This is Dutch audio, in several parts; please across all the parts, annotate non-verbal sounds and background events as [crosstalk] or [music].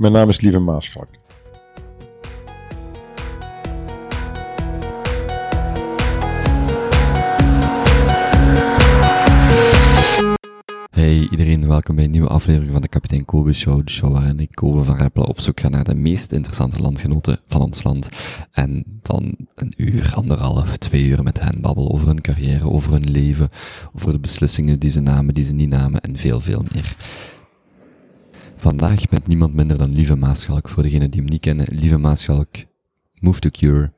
Mijn naam is Lieve Maaschalk. Hey iedereen, welkom bij een nieuwe aflevering van de Kapitein Kobe Show. De show waarin ik Kobe van Rappelen op zoek ga naar de meest interessante landgenoten van ons land. En dan een uur, anderhalf, twee uur met hen babbel over hun carrière, over hun leven, over de beslissingen die ze namen, die ze niet namen en veel, veel meer. Vandaag met niemand minder dan Lieve Maaschalk. Voor degenen die hem niet kennen, Lieve Maaschalk, Move to Cure,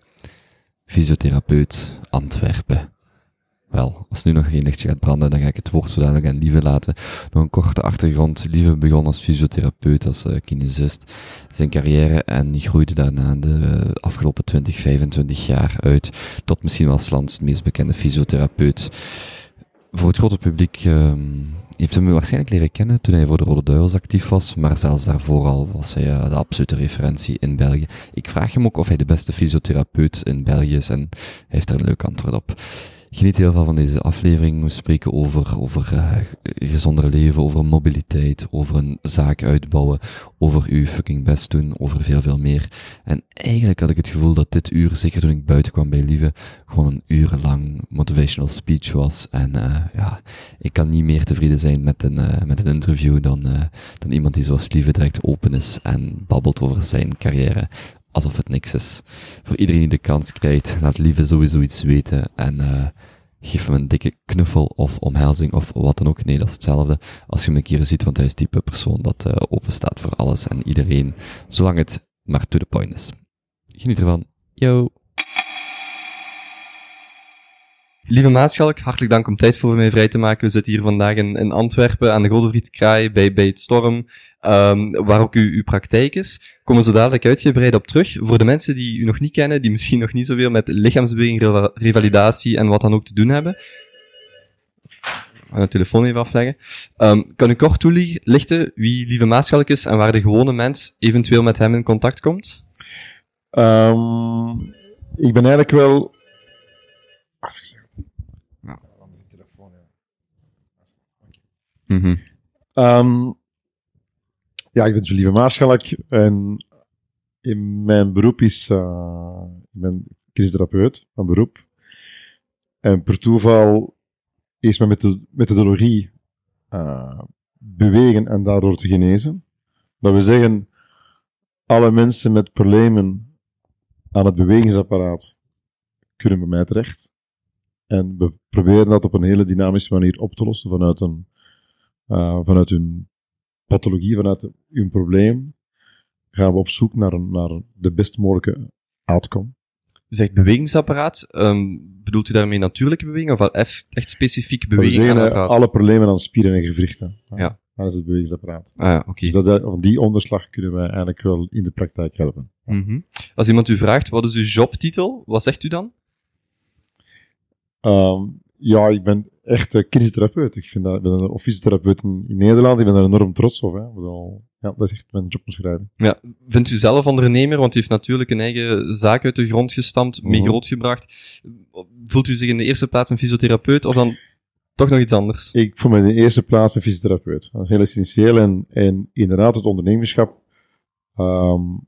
fysiotherapeut, Antwerpen. Wel, als nu nog geen lichtje gaat branden, dan ga ik het woord zo dadelijk aan Lieve laten. Nog een korte achtergrond. Lieve begon als fysiotherapeut, als uh, kinesist. Zijn carrière en groeide daarna de afgelopen 20, 25 jaar uit tot misschien wel lands meest bekende fysiotherapeut. Voor het grote publiek um, heeft hem waarschijnlijk leren kennen toen hij voor de Rode Duivels actief was, maar zelfs daarvoor al was hij uh, de absolute referentie in België. Ik vraag hem ook of hij de beste fysiotherapeut in België is en hij heeft daar een leuk antwoord op. Geniet heel veel van deze aflevering. We spreken over, over uh, gezonder leven, over mobiliteit, over een zaak uitbouwen, over uw fucking best doen, over veel, veel meer. En eigenlijk had ik het gevoel dat dit uur, zeker toen ik buiten kwam bij Lieve, gewoon een uur lang motivational speech was. En uh, ja, ik kan niet meer tevreden zijn met een, uh, met een interview dan, dan iemand die zoals Lieve direct open is en babbelt over zijn carrière alsof het niks is. Voor iedereen die de kans krijgt, laat Lieve sowieso iets weten en uh, geef hem een dikke knuffel of omhelzing of wat dan ook. Nee, dat is hetzelfde als je hem een keer ziet, want hij is type persoon dat uh, open staat voor alles en iedereen, zolang het maar to the point is. Geniet ervan. Yo! Lieve Maaschalk, hartelijk dank om tijd voor mij vrij te maken. We zitten hier vandaag in, Antwerpen aan de Godefriedkraai bij, bij het Storm, um, waar ook uw, uw praktijk is. Komen zo dadelijk uitgebreid op terug. Voor de mensen die u nog niet kennen, die misschien nog niet zoveel met lichaamsbeweging, revalidatie en wat dan ook te doen hebben. De telefoon even afleggen. Um, kan u kort toelichten wie Lieve Maaschalk is en waar de gewone mens eventueel met hem in contact komt? Um, ik ben eigenlijk wel... Mm -hmm. um, ja, ik ben Lieve Maarschalk en in mijn beroep is, uh, ik ben kinestherapeut van beroep. En per toeval is mijn methodologie uh, bewegen en daardoor te genezen. Dat we zeggen, alle mensen met problemen aan het bewegingsapparaat kunnen bij mij terecht. En we proberen dat op een hele dynamische manier op te lossen vanuit een uh, vanuit hun pathologie, vanuit hun probleem, gaan we op zoek naar, een, naar de best mogelijke outcome. U zegt bewegingsapparaat, um, bedoelt u daarmee natuurlijke beweging of echt, echt specifiek beweging we zeggen, alle problemen aan spieren en gewrichten. Ja. Dat is het bewegingsapparaat. Ah, ja, oké. Okay. Dus dat, van die onderslag kunnen wij eigenlijk wel in de praktijk helpen. Mm -hmm. Als iemand u vraagt, wat is uw jobtitel? Wat zegt u dan? Um, ja, ik ben echt kinestherapeut. Ik vind dat, ik ben een fysiotherapeut in, in Nederland. Ik ben daar enorm trots op. Hè. Ja, dat is echt mijn jobbeschrijving. Ja, vindt u zelf ondernemer? Want u heeft natuurlijk een eigen zaak uit de grond gestampt, mee mm -hmm. grootgebracht. Voelt u zich in de eerste plaats een fysiotherapeut of dan toch nog iets anders? Ik voel me in de eerste plaats een fysiotherapeut. Dat is heel essentieel. En, en inderdaad, het ondernemerschap um,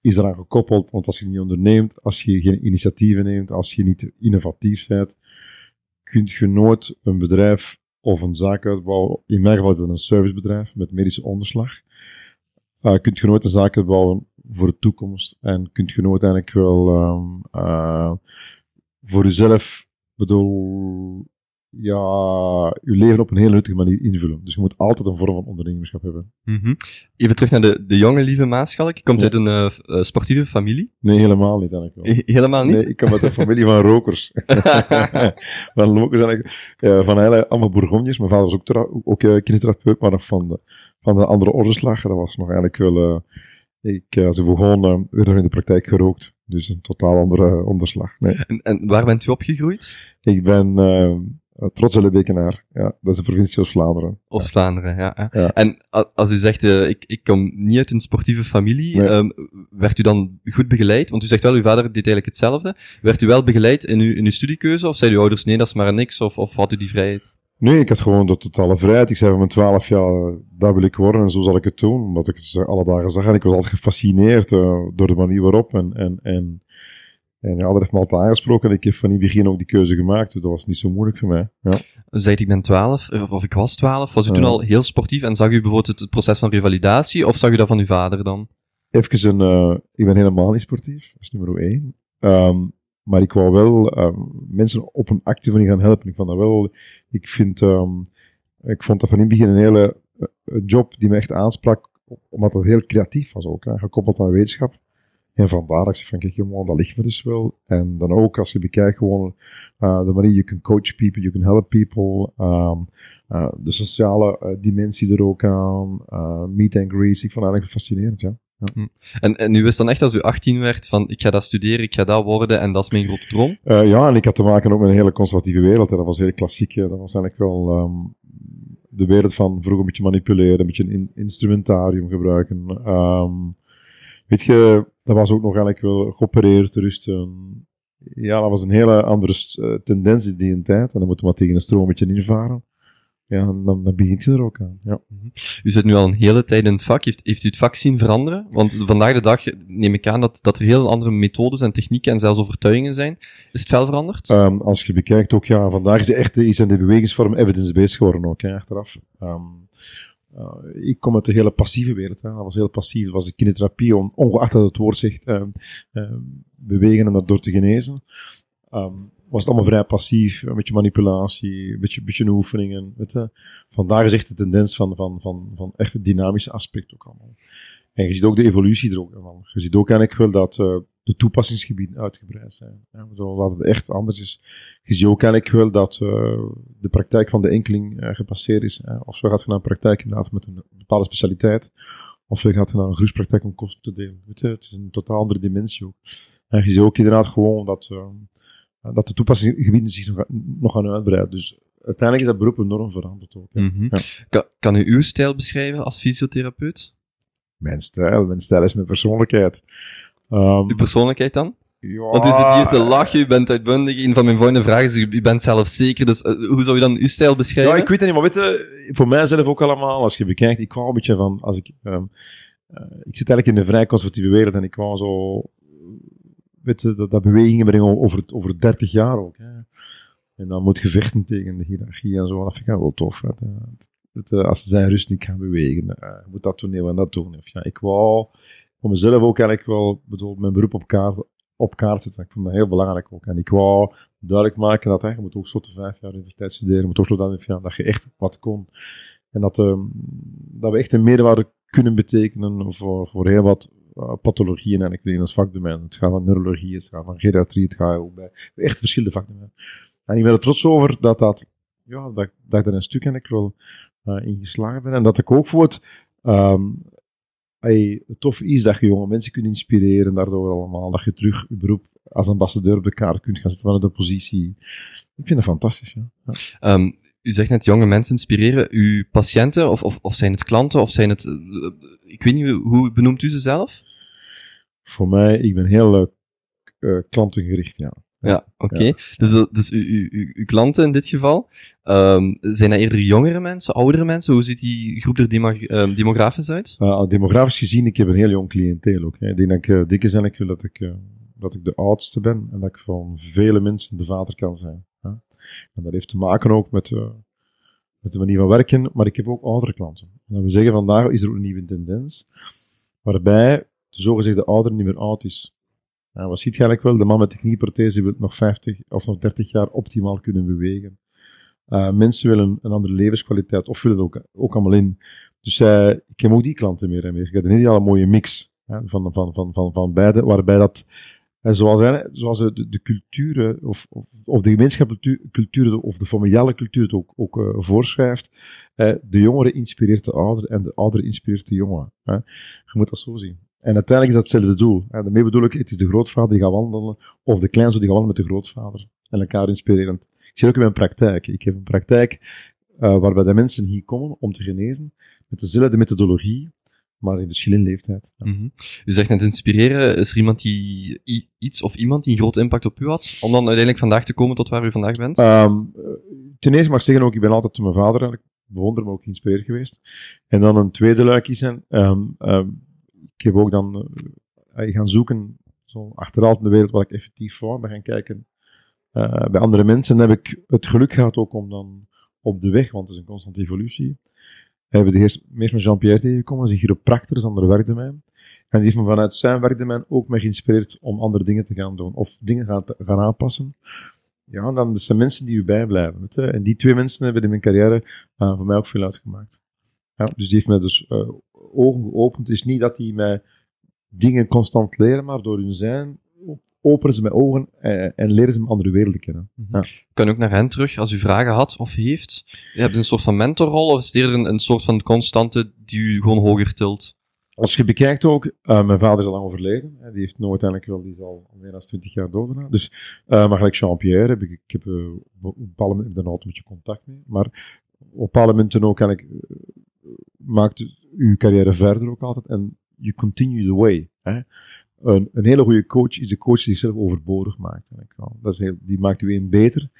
is eraan gekoppeld. Want als je niet onderneemt, als je geen initiatieven neemt, als je niet innovatief bent, kun je nooit een bedrijf of een zaak uitbouwen. In mijn geval is het een servicebedrijf met medische onderslag. Uh, kunt je nooit een zaak uitbouwen voor de toekomst. En kunt je nooit eigenlijk wel um, uh, voor jezelf, bedoel, ja, je leven op een hele nuttige manier invullen. Dus je moet altijd een vorm van ondernemerschap hebben. Mm -hmm. Even terug naar de, de jonge lieve Maaschalk. Komt ja. uit een uh, sportieve familie? Nee, helemaal niet eigenlijk. He helemaal niet? Nee, ik kom uit een familie van rokers. [laughs] [laughs] van rokers eigenlijk, ja, van hele, allemaal bourgognes. Mijn vader was ook, ook uh, kinestherapeut, maar nog van de, van de andere ordeslag. Dat was nog eigenlijk wel... Ik, als ik begon, werd in de praktijk gerookt. Dus een totaal andere onderslag. Nee. En, en waar bent u opgegroeid? Ik ben uh, Bekenaar, ja, dat is de provincie Oost-Vlaanderen. Oost-Vlaanderen, ja. ja. ja. En als u zegt, uh, ik, ik kom niet uit een sportieve familie, Nee. um, werd u dan goed begeleid? Want u zegt wel, uw vader deed eigenlijk hetzelfde. Werd u wel begeleid in uw, in uw studiekeuze, of zeiden uw ouders, nee, dat is maar niks, of, of had u die vrijheid? Nee, ik had gewoon de totale vrijheid. Ik zei van mijn twaalf jaar, dat wil ik worden en zo zal ik het doen. Omdat ik het alle dagen zag en ik was altijd gefascineerd uh, door de manier waarop. En, en, en, en ja, dat heeft me altijd aangesproken en ik heb van in het begin ook die keuze gemaakt. Dus dat was niet zo moeilijk voor mij. Ja. Zeg ik ben twaalf, of, of ik was twaalf. Was u toen al heel sportief en zag u bijvoorbeeld het, proces van revalidatie of zag u dat van uw vader dan? Even een, uh, ik ben helemaal niet sportief. Dat is nummer één. Um, maar ik wou wel uh, mensen op een actieve manier gaan helpen. Ik vond dat wel, ik vind, um, ik vond dat van in het begin een hele job die me echt aansprak, omdat het heel creatief was ook, hè, gekoppeld aan wetenschap. En vandaar dat ik zeg van, kijk jongen, dat ligt me dus wel. En dan ook, als je bekijkt gewoon uh, de manier, you can coach people, you can help people, um, uh, de sociale uh, dimensie er ook aan, meet and greet, ik vond het eigenlijk fascinerend, ja. Ja. En, en u wist dan echt als u 18 werd van ik ga dat studeren, ik ga dat worden en dat is mijn grote droom? Uh, ja, en ik had te maken ook met een hele conservatieve wereld. Hè. Dat was heel klassiek. Hè. Dat was eigenlijk wel um, de wereld van vroeger een beetje manipuleren, een beetje een instrumentarium gebruiken. Um, weet je, dat was ook nog eigenlijk wel geopereerd, rusten. Ja, dat was een hele andere uh, tendens in die tijd. En dan moeten we maar tegen een stroom een beetje invaren ja, dan, dan begint je er ook aan. Ja. Mhm. U zit nu al een hele tijd in het vak. Heeft, heeft u het vak zien veranderen? Want vandaag de dag neem ik aan dat, dat er heel andere methodes en technieken en zelfs overtuigingen zijn. Is het veel veranderd? Um, als je bekijkt ook, ja, vandaag is, echt, is in de bewegingsvorm evidence-based geworden ook, hè, achteraf. Um, uh, ik kom uit de hele passieve wereld. Hè. Dat was heel passief. Dat was de kinetherapie, on, ongeacht dat het woord zegt, um, bewegen en dat door te genezen. Um, was het allemaal vrij passief, een beetje manipulatie, een beetje, beetje oefeningen. Weet je. Vandaag is echt de tendens van, van, van, van echt het dynamische aspect ook allemaal. En je ziet ook de evolutie er ook van. Je ziet ook eigenlijk wel dat uh, de toepassingsgebieden uitgebreid zijn. Ja, dat het echt anders is. Je ziet ook eigenlijk wel dat uh, de praktijk van de enkeling uh, gepasseerd is. Of we gaat naar een praktijk inderdaad met een bepaalde specialiteit. Of we gaat naar een groepspraktijk om kosten te delen. Weet je, het is een totaal andere dimensie ook. En je ziet ook inderdaad gewoon dat dat de toepassingsgebieden zich nog, nog gaan uitbreiden. Dus uiteindelijk is dat beroep enorm veranderd ook. Mm -hmm. ja. kan, kan, u uw stijl beschrijven als fysiotherapeut? Mijn stijl? Mijn stijl is mijn persoonlijkheid. Um, Uw persoonlijkheid dan? Ja, Want u zit hier te lachen, u bent uitbundig. Een van mijn volgende vragen is, u bent zelf zeker, dus uh, hoe zou je dan uw stijl beschrijven? Ja, ik weet het niet, maar weet je, voor mijzelf ook allemaal, als je bekijkt, ik kwam een beetje van, als ik, um, uh, ik zit eigenlijk in een vrij conservatieve wereld en ik kwam zo weet je, dat, dat bewegingen brengen over, over 30 jaar ook. Hè. En dan moet je vechten tegen de hiërarchie en zo. Dat vind ik wel tof. Hè. Het, als ze zijn rust niet gaan bewegen, uh, moet dat doen en dat doen. Of, ja, ik wou voor mezelf ook eigenlijk wel, bedoel, mijn beroep op kaart, op kaart zetten. Ik vond dat heel belangrijk ook. En ik wou duidelijk maken dat hè, je moet ook zo te vijf jaar universiteit studeren, je moet ook zo dan ja, dat je echt wat kon. En dat, um, dat we echt een meerwaarde kunnen betekenen voor, voor heel wat uh, pathologieën en ik weet in ons vakdomein. Het gaat van neurologie, het gaat van geriatrie, het gaat ook bij echt verschillende vakdomeinen. En ik ben er trots over dat dat, ja, dat, ik daar een stuk eigenlijk wel uh, in geslagen ben. En dat ik ook voor het, um, hey, tof is dat je jonge mensen kunt inspireren daardoor allemaal. Dat je terug je beroep als ambassadeur op de kaart kunt gaan zetten vanuit de positie. Ik vind dat fantastisch, ja. ja. Um, u zegt net jonge mensen inspireren. Uw patiënten, of, of, of zijn het klanten, of zijn het... Uh, ik weet niet, hoe benoemt u ze zelf? Voor mij, ik ben heel uh, klantengericht, ja. Ja, oké. Okay. Ja. Dus, dus uw, uw, uw, klanten in dit geval, um, zijn dat eerder jongere mensen, oudere mensen? Hoe ziet die groep er uh, demografisch uit? Uh, demografisch gezien, ik heb een heel jong cliënteel ook. Hè. Ik denk dat ik uh, dik is eigenlijk dat ik, uh, dat ik de oudste ben en dat ik van vele mensen de vader kan zijn. Hè. En dat heeft te maken ook met, uh, met de manier van werken, maar ik heb ook oudere klanten. En we zeggen, vandaag is er ook een nieuwe tendens, waarbij de zogezegde ouder niet meer oud is. En wat ziet je eigenlijk wel? De man met de knieprothese wil nog 50 of nog 30 jaar optimaal kunnen bewegen. Uh, mensen willen een andere levenskwaliteit, of willen het ook, ook allemaal in. Dus uh, ik heb ook die klanten meer en meer. Ik heb een hele mooie mix hè, van, van, van, van, van beide, waarbij dat en zoals, hè, zoals de, de culturen, of, of, de gemeenschappelijke cultuur, of de familiale cultuur het ook, ook uh, voorschrijft, de jongere inspireert de ouder en de oudere inspireert de jongere. Hè. Je moet dat zo zien. En uiteindelijk is dat hetzelfde doel. Hè. Daarmee bedoel ik, het is de grootvader die gaat wandelen, of de kleinzoon die gaat wandelen met de grootvader. En elkaar inspirerend. Ik zie ook in mijn praktijk. Ik heb een praktijk uh, waarbij de mensen hier komen om te genezen, met dezelfde methodologie, maar in verschillende leeftijd. Ja. Mm -hmm. U zegt net inspireren. Is er iemand die iets of iemand die een grote impact op u had, om dan uiteindelijk vandaag te komen tot waar u vandaag bent? Um, ten eerste mag ik zeggen ook, ik ben altijd mijn vader eigenlijk bewonder, maar ook geïnspireerd geweest. En dan een tweede luikje zijn. ehm, ehm, ik heb ook dan eh, gaan zoeken, zo achterhaald in de wereld, wat ik effectief wou. Ben gaan kijken eh, bij andere mensen. Heb ik het geluk gehad ook om dan op de weg, want het is een constante evolutie, hebben de eerst, meest met Jean-Pierre tegengekomen, is een chiropractor, een ander werkdomein. En die heeft me vanuit zijn werkdomein ook me geïnspireerd om andere dingen te gaan doen, of dingen gaan, te- gaan aanpassen. Ja, dan zijn mensen die u bijblijven. En die twee mensen hebben in mijn carrière uh, voor mij ook veel uitgemaakt. Ja, dus die heeft mij dus uh, ogen geopend. Het is niet dat die mij dingen constant leren, maar door hun zijn openen ze mijn ogen en, en leren ze een andere wereld kennen. -hmm. ja. Kan ook naar hen terug als u vragen had of heeft? Je hebt een soort van mentorrol of is het eerder een, een soort van constante die u gewoon hoger tilt? Als je bekijkt ook, uh, mijn vader is al lang overleden. Hè, die heeft nooit uiteindelijk wel, die is al meer dan 20 jaar dood. Dus, uh, maar gelijk Jean-Pierre heb ik, ik heb uh, op een bepaald moment er altijd een beetje contact mee. Maar op bepaalde momenten ook, eigenlijk, maakt uw carrière verder ook altijd. En you continue the way. Hè. Een, een, hele goede coach is de coach die zichzelf overbodig maakt. Dat is heel, die maakt u een beter.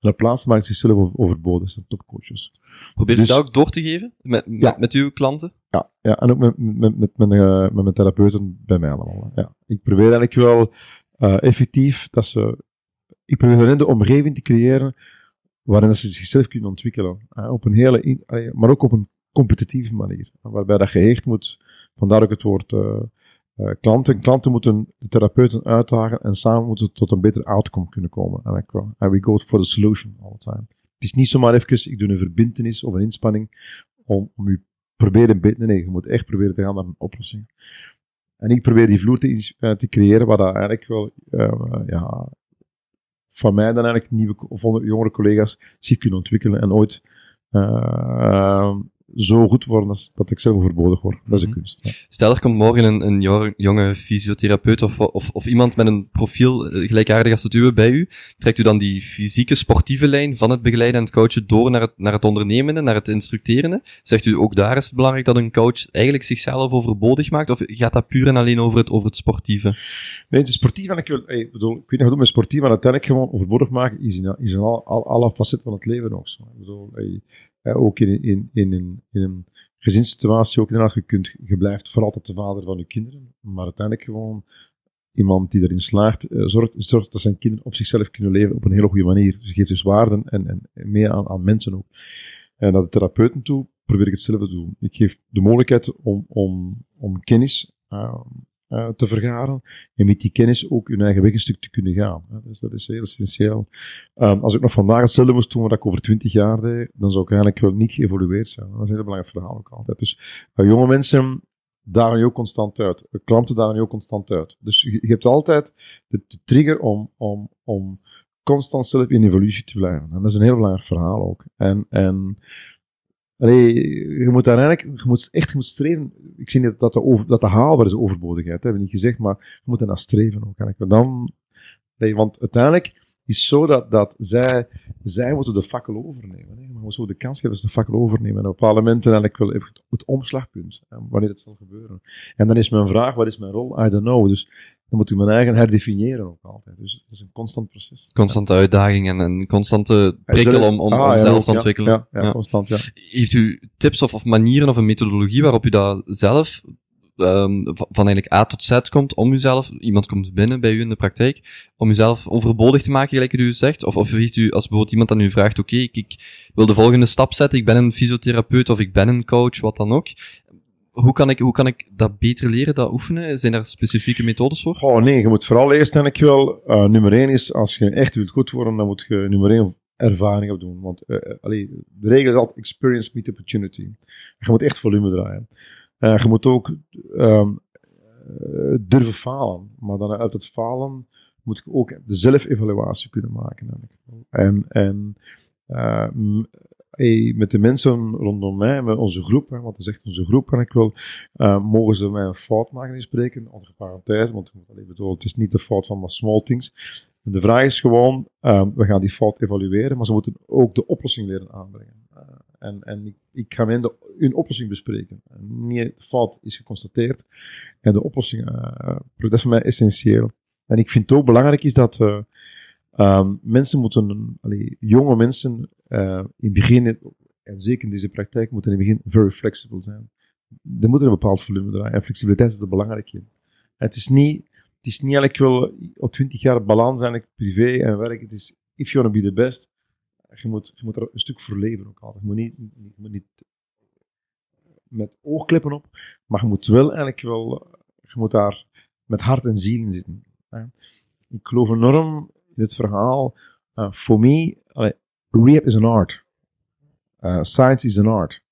En in plaats maakt zichzelf overbodig. Dat zijn topcoaches. Probeer dus, je dat ook door te geven met, met, ja. met uw klanten? Ja, ja en ook met, met, met, mijn, uh, met mijn therapeuten bij mij allemaal. Ja. Ik probeer eigenlijk wel uh, effectief dat ze. Ik probeer hen de omgeving te creëren waarin ze zichzelf kunnen ontwikkelen. Uh, op een hele, in, maar ook op een competitieve manier. Waarbij dat gehecht moet, vandaar ook het woord uh, uh, klanten. Klanten moeten de therapeuten uitdagen en samen moeten tot een beter outcome kunnen komen. En we go for the solution all the time. Het is niet zomaar even, ik doe een verbintenis of een inspanning om, om u proberen beter. Nee, je moet echt proberen te gaan naar een oplossing. En ik probeer die vloer te, uh, te creëren waar dat eigenlijk wel, ja, van mij dan eigenlijk nieuwe of jongere collega's zich kunnen ontwikkelen en ooit zo goed worden als dat ik zelf overbodig word. Dat is een kunst. Ja. Stel, er komt morgen een, een jonge fysiotherapeut of, of, of iemand met een profiel gelijkaardig als het uwe bij u. Trekt u dan die fysieke, sportieve lijn van het begeleiden en het coachen door naar het, naar het ondernemende, naar het instructerende? Zegt u ook daar is het belangrijk dat een coach eigenlijk zichzelf overbodig maakt? Of gaat dat puur en alleen over het, over het sportieve? Nee, het sportief, en ik, wil, ik bedoel, ik weet niet wat met sportief, maar uiteindelijk gewoon overbodig maken is in, is in al, al, alle facetten van het leven ook zo. Ik bedoel, ook in, in, in, in, in een gezinssituatie ook inderdaad, je, kunt, je blijft voor altijd de vader van je kinderen, maar uiteindelijk gewoon iemand die erin slaagt, uh, zorgt, zorgt dat zijn kinderen op zichzelf kunnen leven op een hele goede manier. Dus geeft dus waarden en, en meer aan, aan mensen ook. En naar de therapeuten toe probeer ik hetzelfde te doen. Ik geef de mogelijkheid om, om, om kennis uh, uh, te vergaren en met die kennis ook hun eigen weg een stuk te kunnen gaan. Dus dat is heel essentieel. Um, als ik nog vandaag hetzelfde moest doen wat ik over twintig jaar deed, dan zou ik eigenlijk wel niet geëvolueerd zijn. Dat is een heel belangrijk verhaal ook altijd. Dus uh, jonge mensen dagen je ook constant uit. Klanten dagen je ook constant uit. Dus je, je hebt altijd de, de, trigger om, om, om constant zelf in evolutie te blijven. En dat is een heel belangrijk verhaal ook. En, en Allee, je moet daar eigenlijk, je moet echt je moet streven. Ik zie niet dat de, over, dat de haalbaar is overbodigheid, hebben we niet gezegd, maar je moet er naar streven. Eigenlijk. Dan, allee, want uiteindelijk is zo dat, dat zij, zij moeten de fakkel overnemen. Hè. Maar zo de kans geven ze de fakkel overnemen. En op parlementen eigenlijk wel het, het omslagpunt, hè, wanneer het zal gebeuren. En dan is mijn vraag, wat is mijn rol? I don't know. Dus dan moet ik mijn eigen herdefiniëren ook altijd. Dus het is een constant proces. Constante ja. uitdaging en een constante prikkel om, om, ah, om zelf te ontwikkelen. Ja, ja, constant, ja. Heeft u tips of, of manieren of een methodologie waarop u dat zelf um, van eigenlijk A tot Z komt om uzelf, iemand komt binnen bij u in de praktijk, om uzelf overbodig te maken, gelijk u zegt? Of, of heeft u, als bijvoorbeeld iemand aan u vraagt, oké, ik, ik wil de volgende stap zetten, ik ben een fysiotherapeut of ik ben een coach, wat dan ook hoe kan, ik, hoe kan ik dat beter leren, dat oefenen? Zijn er specifieke methodes voor? Oh nee, je moet vooral eerst, denk ik wel, uh, nummer één is, als je echt wilt goed worden, dan moet je nummer één ervaring opdoen. Want uh, allee, de regel is altijd experience meet opportunity. Je moet echt volume draaien. Uh, je moet ook um, durven falen. Maar dan uit het falen moet je ook de zelfevaluatie kunnen maken. En, en hey, met de mensen rondom mij, met onze groep, hè, want dat is echt onze groep, en ik wil, uh, mogen ze mij een fout maken in spreken, onder parenthese, want ik bedoel, het is niet de fout van maar small things. De vraag is gewoon, we gaan die fout evalueren, maar ze moeten ook de oplossing leren aanbrengen. Uh, en, en ik, ga met hun oplossing bespreken. Niet fout is geconstateerd en de oplossing, dat is voor mij essentieel. En ik vind het ook belangrijk is dat Ehm, mensen moeten, jonge mensen, eh, in het begin, en zeker in deze praktijk, moeten in het begin very flexible zijn. Er moet een bepaald volume draaien. En flexibiliteit is er belangrijk in. Het is niet, het is niet eigenlijk wel al twintig jaar balans eigenlijk privé en werk. Het is, if you want to be the best, je moet, je moet er een stuk voor leven ook altijd. Je moet niet, moet niet met oogklippen op, maar je moet wel eigenlijk wel, je moet daar met hart en ziel in zitten. Ik geloof enorm in het verhaal, me, allee, rehab is an art. Uh, science is an art.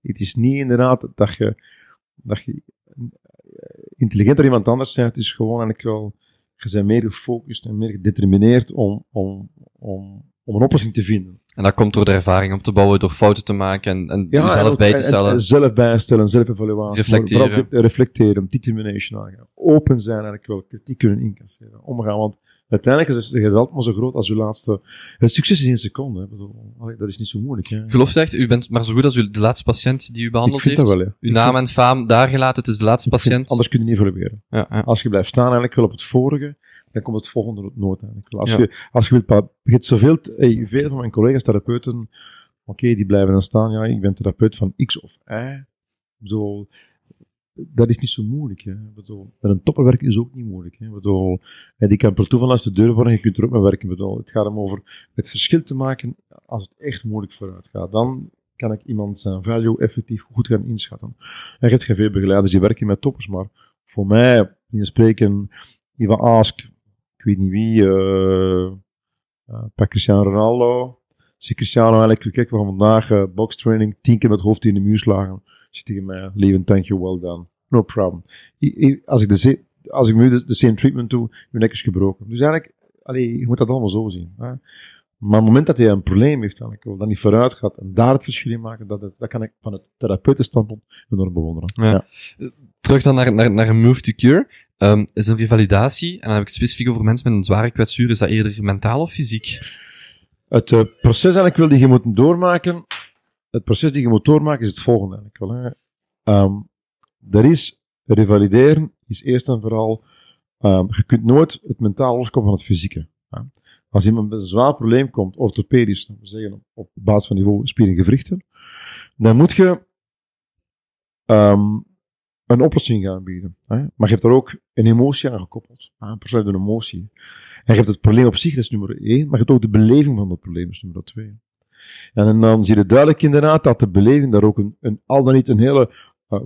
Het is niet inderdaad dat je, dat je intelligenter iemand anders bent, het is gewoon eigenlijk wel, je bent meer gefocust en meer gedetermineerd om, om, om, om een oplossing te vinden. En dat komt door de ervaring op te bouwen, door fouten te maken en, en en jezelf ook- bij te en- en- stellen. en zelf bijstellen, zelfevaluatie. Reflecteren. Maar vooral dit- reflecteren, determination aangaan. Open zijn eigenlijk wel, kritiek kunnen incasseren, omgaan. Want uiteindelijk is het altijd maar zo groot als uw laatste... Het succes is in een seconde. Hè. Dat is niet zo moeilijk. Hè. Geloof echt, u bent maar zo goed als u, de laatste patiënt die u Ik behandeld vind heeft? dat wel, ja. Uw naam en faam daar gelaten, het is de laatste ik vind- patiënt. Anders kun je niet evolueren. Ja, ja. Als je blijft staan eigenlijk wel op het vorige, dan komt het volgende nooit eigenlijk. Als, Ja. je, als je wilt, je hebt zoveel, hey, veel van mijn collega's therapeuten, oké, die blijven dan staan, ja, ik ben therapeut van X of Y. Ik bedoel, dat is niet zo moeilijk. Hè. Bedoel, met een topper werken is ook niet moeilijk. Hè. Ik bedoel, en die kan per toeval als de deur worden, je kunt er ook mee werken. Bedoel, het gaat om over het verschil te maken als het echt moeilijk vooruit gaat. Dan kan ik iemand zijn value effectief goed gaan inschatten. En je hebt geen veel begeleiders die werken met toppers, maar voor mij, die spreken, Ivan Ask, ik weet niet wie, eh eh, pak Cristiano Ronaldo. Zie Cristiano eigenlijk, kijk, we gaan vandaag uh, boxtraining, tien keer met het hoofd in de muur slagen. Zit tegen mij, leven, thank you, well done. No problem. I- I- als ik de, als ik nu de, de same treatment doe, je nek is gebroken. Dus eigenlijk, allee, je moet dat allemaal zo zien. Hè. Maar op het moment dat hij een probleem heeft, eigenlijk, wel, dat niet vooruit gaat en daar het verschil in maken, dat, dat kan ik van het therapeutenstandpunt enorm bewonderen. Ja. Terug dan naar, naar, naar Move to Cure. Ehm, is er revalidatie, en dan heb ik het specifiek over mensen met een zware kwetsuur, is dat eerder mentaal of fysiek? Het eh, proces eigenlijk wil die je moet doormaken, het proces die je moet doormaken is het volgende eigenlijk wel. Hè. Ehm, is, revalideren is eerst en vooral, ehm, je kunt nooit het mentaal loskomen van het fysieke. Als iemand met een zwaar probleem komt, orthopedisch, we zeggen, op, basis van niveau spier en gewrichten, dan moet je een oplossing gaan bieden. Hè. Maar je hebt er ook een emotie aan gekoppeld. hè. Een persoon emotie. En je hebt het probleem op zich, dat is nummer één, maar je hebt ook de beleving van dat probleem, dat is nummer twee. En dan zie je duidelijk inderdaad dat de beleving daar ook een, een al dan niet een hele eh,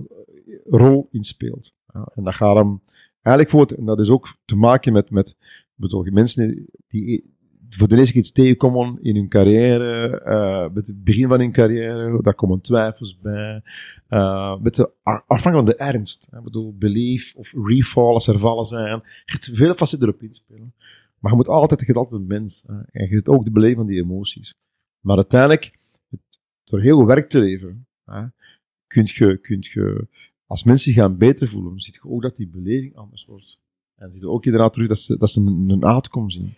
rol in speelt. Ja, en dat gaat hem eigenlijk voor, en dat is ook te maken met, met bedoel, mensen die voor de keer iets tegenkomen in hun carrière, eh, met het begin van hun carrière, daar komen twijfels bij, eh, met de, afhankelijk van de ernst. Ik bedoel, belief of refall als er vallen zijn. Je hebt veel facetten erop inspelen. Maar je moet altijd, je altijd een mens. hè. En je hebt ook de beleving van die emoties. Maar uiteindelijk, het, door heel veel werk te leveren, hè, kun je, kun je, als mensen gaan beter voelen, ziet je ook dat die beleving anders wordt. En ziet je ook inderdaad terug dat ze, dat ze een, een outcome zien.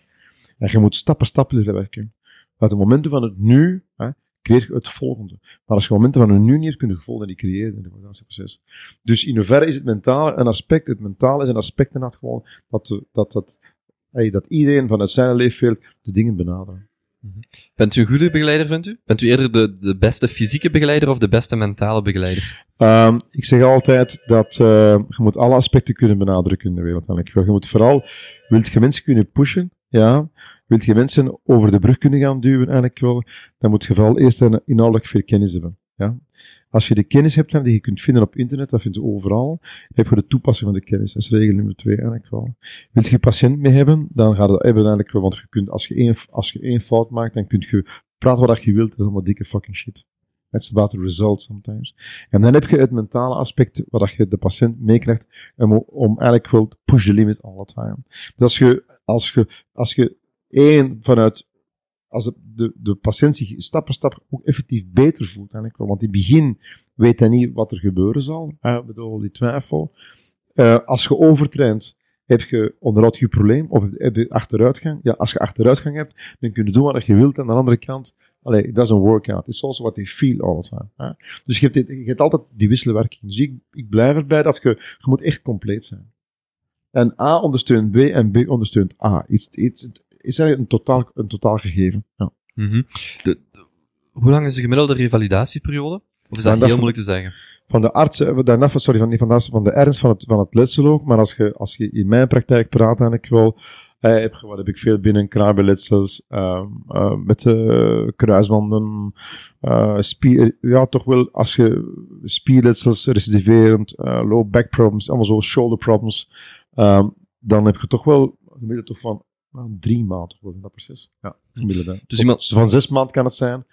En je moet stappen, stappen leren werken. Uit de momenten van het nu, hè, creëer je het volgende. Maar als je momenten van het nu niet hebt, kun je het volgende niet creëren in het revalidatieproces. Dus in hoeverre is het mentale een aspect? Het mentale is een aspect gewoon dat, de- dat, dat, hey, dat iedereen vanuit zijn leefveld de dingen benaderen. Bent u een goede begeleider, vindt u? Bent u eerder de, de beste fysieke begeleider of de beste mentale begeleider? Ehm, ik zeg altijd dat eh, je moet alle aspecten kunnen benadrukken in de wereld. eigenlijk. Je moet vooral, wilt je mensen kunnen pushen, ja, wilt je mensen over de brug kunnen gaan duwen, eigenlijk wel, dan moet je vooral eerst een inhoudelijk veel kennis hebben. Ja. Als je de kennis hebt die je kunt vinden op internet, dat vind je overal, heb je de toepassing van de kennis. Dat is regel nummer twee eigenlijk wel. Wilt je patiënt mee hebben, dan gaat het hebben eigenlijk wel, want je kunt, als je één, als je één fout maakt, dan kun je praten wat je wilt, dat is allemaal dikke fucking shit. It's about the result sometimes. En dan heb je het mentale aspect, waar dat je de patiënt meekrijgt, om, om eigenlijk wel push the limit all the time. Dus als je, als je, als je één vanuit, als de, de, de patiënt zich stap per stap ook effectief beter voelt, eigenlijk want in het begin weet hij niet wat er gebeuren zal, hè, ik bedoel, die twijfel. Eh, als je overtraint, heb je onderhoud je probleem, of heb je achteruitgang. Ja, als je achteruitgang hebt, dan kun je doen wat je wilt, en aan de andere kant, Allee, it doesn't work out. It's also what they feel all the time. Hè? Dus je hebt, dit, je hebt altijd die wisselwerking. Dus ik, ik blijf erbij dat je, je moet echt compleet zijn. En A ondersteunt B en B ondersteunt A. It's, is eigenlijk een totaal, een totaal gegeven. Ja. Mhm. De- de- hoe lang is de gemiddelde revalidatieperiode? Of is dat heel moeilijk te zeggen? Van de arts, eh, daarna, sorry, van, van de van de ernst van het, van het letsel ook, maar als je, als je in mijn praktijk praat, dan ik wel, eh, heb, wat heb ik veel binnen, kraambeletsels, ehm eh, met eh, kruisbanden, spier, ja, toch wel, als je spierletsels, recidiverend, low back problems, allemaal zo shoulder problems, ehm, dan heb je toch wel, gemiddeld toch van, nou, drie maanden, toch wel, in dat proces. Ja, gemiddeld. Dus iemand- van zes maanden kan het zijn,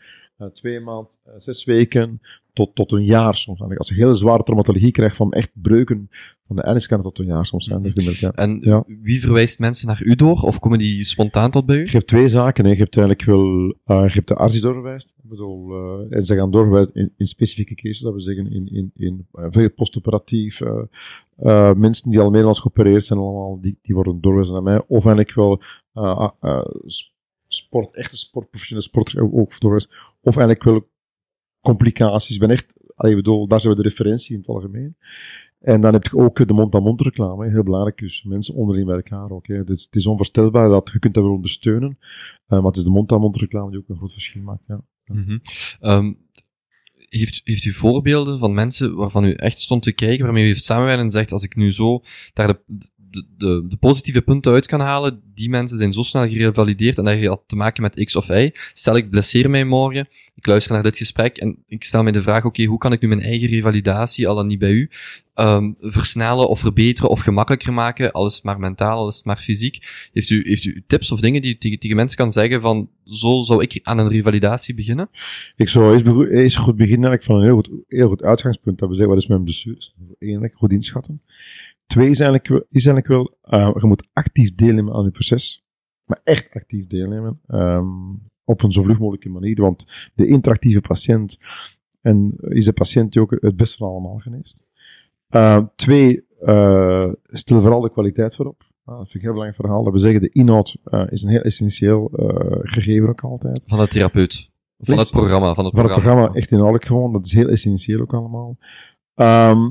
twee maanden, eh, zes weken, tot, tot een jaar soms. Als je hele zware traumatologie krijgt van echt breuken van de erns, kan het tot een jaar soms zijn. Ja. En Ja. wie verwijst mensen naar u door? Of komen die spontaan tot bij u? Je hebt twee zaken. Hè. Je hebt eigenlijk wel, eh, je hebt de arts die doorverwijst. Ik bedoel, eh, en ze gaan doorverwijzen in, in specifieke cases, dat we zeggen in, in, in eh, veel postoperatief. eh eh, mensen die al meermaals geopereerd zijn, allemaal, die, die worden doorverwezen naar mij. Of eigenlijk wel eh, ah, eh, sport, echte sport, professionele sport ook ook doorverwezen. Of eigenlijk wel complicaties. Ik ben echt, allee, bedoel, daar zijn we de referentie in het algemeen. En dan heb je ook de mond-aan-mond reclame, heel belangrijk. Dus mensen onderling bij elkaar ook. Dus het is onvoorstelbaar dat je kunt dat ondersteunen. Eh, maar het is de mond-aan-mond reclame die ook een groot verschil maakt. Ja. Mhm. Ehm, heeft, heeft u voorbeelden van mensen waarvan u echt stond te kijken, waarmee u heeft samenwerkt en zegt, als ik nu zo daar de, de, de, positieve punten uit kan halen, die mensen zijn zo snel gerevalideerd en dat je had te maken met X of Y. Stel, ik blesseer mij morgen, ik luister naar dit gesprek en ik stel mij de vraag, oké, hoe kan ik nu mijn eigen revalidatie, al dan niet bij u, ehm, versnellen of verbeteren of gemakkelijker maken, alles maar mentaal, alles maar fysiek. Heeft u, heeft u tips of dingen die u tegen, mensen kan zeggen van, zo zou ik aan een revalidatie beginnen? Ik zou eerst, goed beginnen eigenlijk van een heel goed, heel goed uitgangspunt. Dat we zeggen, wat is mijn blessures? Eén, goed inschatten. Twee is eigenlijk, wel- is eigenlijk wel, eh, je moet actief deelnemen aan je proces. Maar echt actief deelnemen. ehm, op een zo vlug mogelijke manier. Want de interactieve patiënt, en is de patiënt die ook het best van allemaal geneest. Eh, twee, eh, stel vooral de kwaliteit voorop. Ah, dat vind ik een heel belangrijk verhaal. Dat we zeggen, de inhoud is een heel essentieel gegeven ook altijd. Van de therapeut. Van het programma. Van het Van het programma. programma echt inhoudelijk gewoon. Dat is heel essentieel ook allemaal. Ehm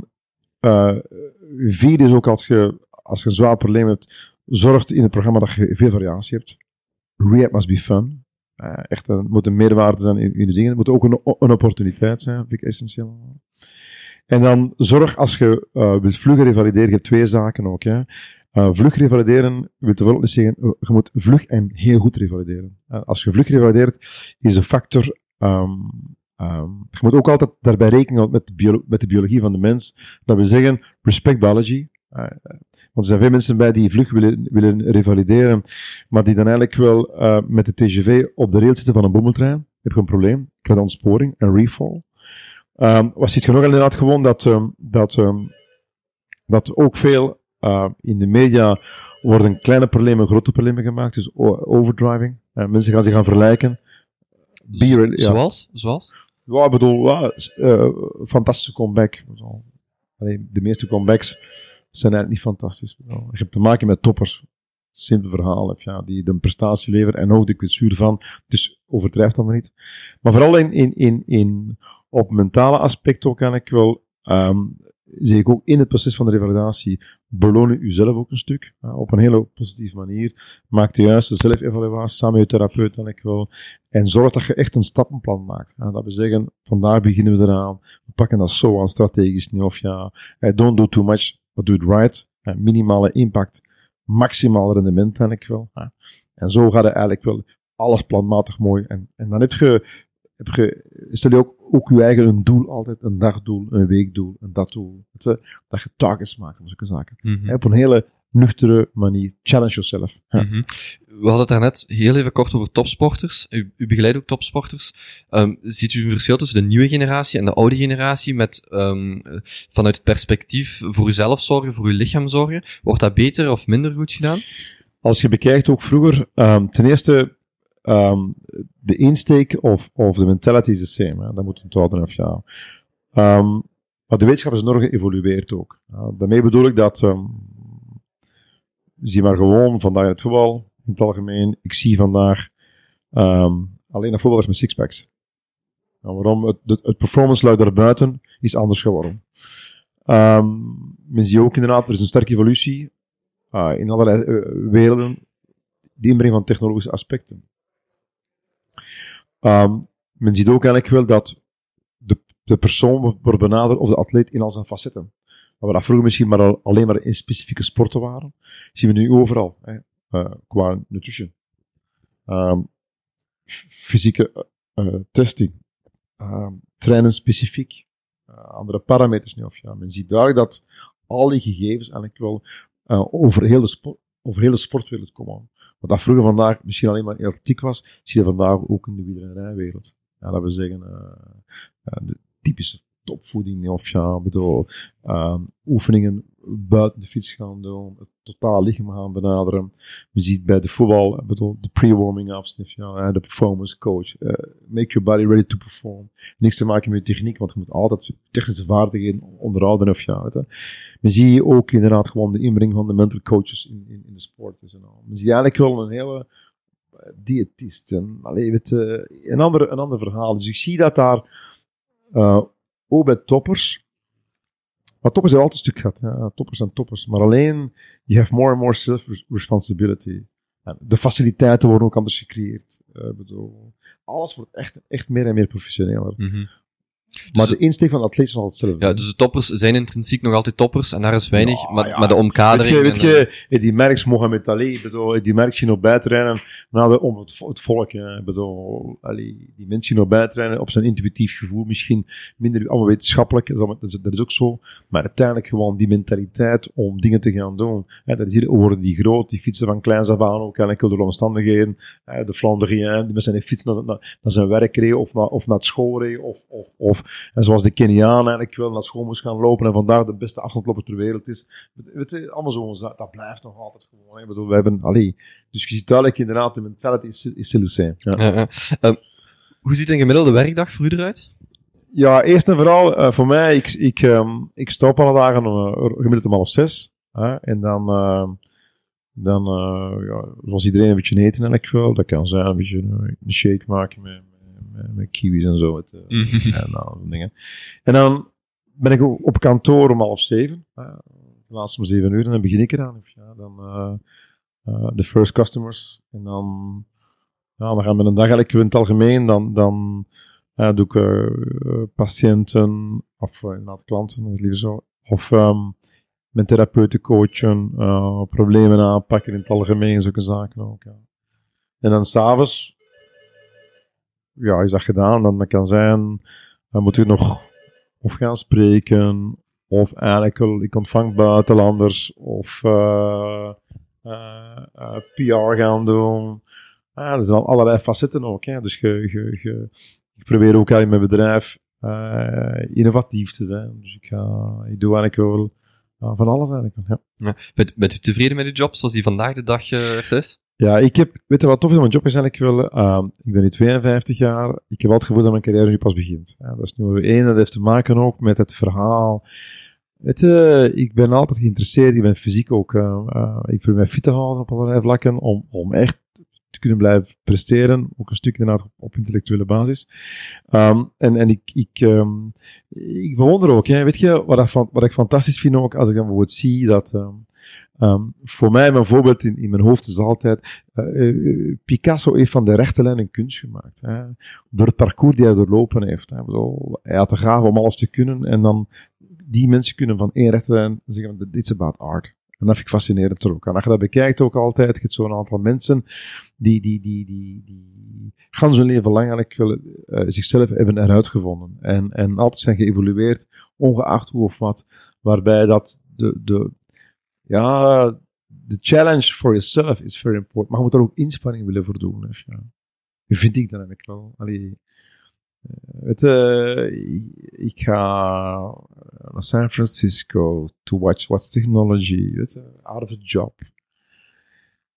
eh, vierde is ook als je, als je een zwaar probleem hebt, zorgt in het programma dat je veel variatie hebt. Rehab must be fun. Eh, echt, er moet een meerwaarde zijn in, in de dingen. Het moet ook een, een opportuniteit zijn, vind ik essentieel. En dan zorg als je eh wilt vlug revalideren, je hebt twee zaken ook. Hè. Eh, vlug revalideren wil bijvoorbeeld niet zeggen, eh, je moet vlug en heel goed revalideren. Eh, als je vlug revalideert, is de factor ehm, ehm, je moet ook altijd daarbij rekening houden met de, met de biologie van de mens. Dat we zeggen, respect biology. Eh, eh, want er zijn veel mensen bij die vlug willen, willen revalideren, maar die dan eigenlijk wel eh, met de TGV op de rail zitten van een bommeltrein. Heb je een probleem? Je krijgt een ontsporing, een refall. Ehm was iets genoeg inderdaad gewoon dat, ehm, dat, ehm, dat ook veel in de media worden kleine problemen grote problemen gemaakt. Dus overdriving. Mensen gaan zich gaan vergelijken. Be real- ja. Zoals? Zoals? Ja, ik bedoel, ja, eh, fantastische comeback. Zo. Allee, de meeste comebacks zijn eigenlijk niet fantastisch. Je hebt te maken met toppers. Simpel verhaal, heb, ja, die de prestatie leveren en ook de kwetsuur van. Dus overdrijft dat maar niet. Maar vooral in, in, in, in, op mentale aspect ook kan ik wel, ehm zie ik ook in het proces van de revalidatie, belonen zelf ook een stuk. op een hele positieve manier. Maak de juiste zelfevaluatie samen met je therapeut dan ik wel. En zorg dat je echt een stappenplan maakt. Ja, dat we zeggen, vandaag beginnen we eraan. We pakken dat zo aan strategisch niet. Of ja, eh, don't do too much, but do it right. Minimale impact, maximaal rendement dan ik wel. En zo gaat het eigenlijk wel alles planmatig mooi. En, en dan heb je, heb je, stel je ook, ook je eigen een doel altijd. Een dagdoel, een weekdoel, een datdoel. Dat, je- dat je targets maakt om zulke zaken. Mhm. Op een hele nuchtere manier. Challenge yourself. Ja. Mhm. We hadden het daarnet heel even kort over topsporters. U, u begeleidt ook topsporters. Ehm, ziet u een verschil tussen de nieuwe generatie en de oude generatie met ehm, eh, vanuit het perspectief voor uzelf zorgen, voor uw lichaam zorgen? Wordt dat beter of minder goed gedaan? Als je bekijkt ook vroeger, ehm, ten eerste, ehm, de insteek of, of de mentality is the same. Hè? Dat moet onthouden of ja. Ehm, maar de wetenschap is enorm geëvolueerd ook. Ja, daarmee bedoel ik dat, ehm, zie maar gewoon vandaag het voetbal, in het algemeen, ik zie vandaag ehm, alleen nog voetballers met sixpacks. Nou, waarom? Het, het, performance luid daarbuiten is anders geworden. Ehm men ziet ook inderdaad, er is een sterke evolutie. Ah, in allerlei eh, werelden. de inbreng van technologische aspecten. Ehm, men ziet ook eigenlijk wel dat de, de persoon wordt benaderd of de atleet in al zijn facetten. Waar dat vroeger misschien maar al- alleen maar in specifieke sporten waren, zien we nu overal. Hè, eh, qua nutrition. Ehm, fysieke eh, testing. Ehm, trainen specifiek. Eh, andere parameters niet. Of ja, men ziet duidelijk dat al die gegevens eigenlijk wel eh, over, heel de sport, over heel de sportwereld komen. Wat dat vroeger vandaag misschien alleen maar in atletiek was, zie je vandaag ook in de wielerenrijwereld. Ja, dat we zeggen, eh, eh, de typische topvoeding, of ja, bedoel, ehm, oefeningen buiten de fiets gaan doen, het totaal lichaam gaan benaderen. Je ziet bij de voetbal, bedoel, de pre-warming-ups, de performance coach, eh, make your body ready to perform. Niks te maken met techniek, want je moet altijd technische vaardigheden onderhouden, of ja, weet je. Men zie je ook inderdaad gewoon de inbreng van de mental coaches in, in, in de sport. Dus en al. Men ziet eigenlijk wel een hele diëtist. En, allee, je, een, ander, een ander verhaal. Dus ik zie dat daar eh, ook bij toppers. Maar toppers hebben altijd een stuk gehad. Ja, toppers zijn toppers. Maar alleen, you have more and more self-responsibility. De faciliteiten worden ook anders gecreëerd. Ik bedoel, alles wordt echt, echt meer en meer professioneler. Mhm. Maar Dus- de insteek van de atleet is altijd hetzelfde. Ja, dus de toppers zijn intrinsiek nog altijd toppers en daar is weinig, Ja, maar, ja. maar de Weet omkadering... je, weet en, eh, je, die merks Mohamed Ali, bedoel, die merks je nog bijtrainen naar de, om het, vo- het volk. hè. Bedoel, allee, die mensen nog bijtrainen op zijn intuïtief gevoel, misschien minder allemaal wetenschappelijk, dat is, dat is, ook zo. Maar uiteindelijk gewoon die mentaliteit om dingen te gaan doen. Hè, dat is hier, worden die groot, die fietsen van kleins af aan ook, eigenlijk door de omstandigheden. Hè, de Flandrien, die mensen die fietsen naar, naar, naar zijn werk reden, of naar, of naar het school reden, of, of, of en zoals de Keniaan eigenlijk wel naar school moest gaan lopen en vandaag de beste afstandloper ter wereld is. Weet, weet je, allemaal zo, dat, dat blijft nog altijd gewoon. hè. Ik bedoel, we hebben, allee, dus je ziet duidelijk inderdaad, de mentality is, is still the same. Ja. ja, ja. Ehm, hoe ziet een gemiddelde werkdag voor u eruit? Ja, eerst en vooral, eh, voor mij, ik, ik, ehm, ik sta op alle dagen om, eh, gemiddeld om half zes. hè, en dan, ehm, dan eh, ja, zoals iedereen een beetje eten en ik wel. Dat kan zijn, een beetje een shake maken met, met, met, met kiwis en zo. Het, eh, [laughs] en nou, dingen. En dan ben ik op kantoor om half zeven. laatst om zeven uur en dan begin ik eraan. Of ja, dan eh, eh, de first customers. En dan, ja, dan gaan we een dag eigenlijk in het algemeen, dan, dan doe ik eh, eh, patiënten, of uh, klanten, dat is liever zo. Of ehm mijn therapeuten coachen, eh, problemen aanpakken in het algemeen, zulke zaken ook. Ja. En dan s'avonds, ja, is dat gedaan, dan kan zijn, dan moet ik nog of gaan spreken, of eigenlijk wel, ik ontvang buitenlanders, of eh, eh, eh, PR gaan doen. Ah, er zijn al allerlei facetten ook. Hè. Dus je, je, je, ik probeer ook in mijn bedrijf innovatief te zijn. Dus ik, ga, ik doe eigenlijk wel van alles eigenlijk. Ja. Bent, bent u tevreden met uw job zoals die vandaag de dag is? Ja, ik heb, weet je wat tof is mijn job is eigenlijk wel, ehm, ik ben nu 52 jaar, ik heb altijd het gevoel dat mijn carrière nu pas begint. Ja, dat is nummer één, dat heeft te maken ook met het verhaal. Weet je, ik ben altijd geïnteresseerd, ik ben fysiek ook, eh, eh, ik probeer mij fit te houden op allerlei vlakken, om, om echt te kunnen blijven presteren, ook een stuk inderdaad op, intellectuele basis. Ehm, en en ik, ik, ehm, ik bewonder ook, hè, weet je, wat, ik wat ik fantastisch vind ook, als ik dan bijvoorbeeld zie dat, ehm, voor mij, mijn voorbeeld in, in mijn hoofd is altijd, eh, eh, Picasso heeft van de rechte lijn een kunst gemaakt. Hè. Door het parcours die hij doorlopen heeft. Hè. Hij had de gave om alles te kunnen en dan die mensen kunnen van één rechte lijn zeggen, dit is about art. En dat vind ik fascinerend er. En als je dat bekijkt ook altijd, je hebt zo'n aantal mensen die, die, die, die, die gans hun leven lang eigenlijk eh, zichzelf hebben eruit gevonden. En, en altijd zijn geëvolueerd, ongeacht hoe of wat. Waarbij dat de, de, ja, de challenge for yourself is very important. Maar je moet er ook inspanning willen voor doen. Of, ja. Dat vind ik dan eigenlijk wel. Allee, eh, weet je, ik, ga naar San Francisco to watch what's technology. Weet out of a job.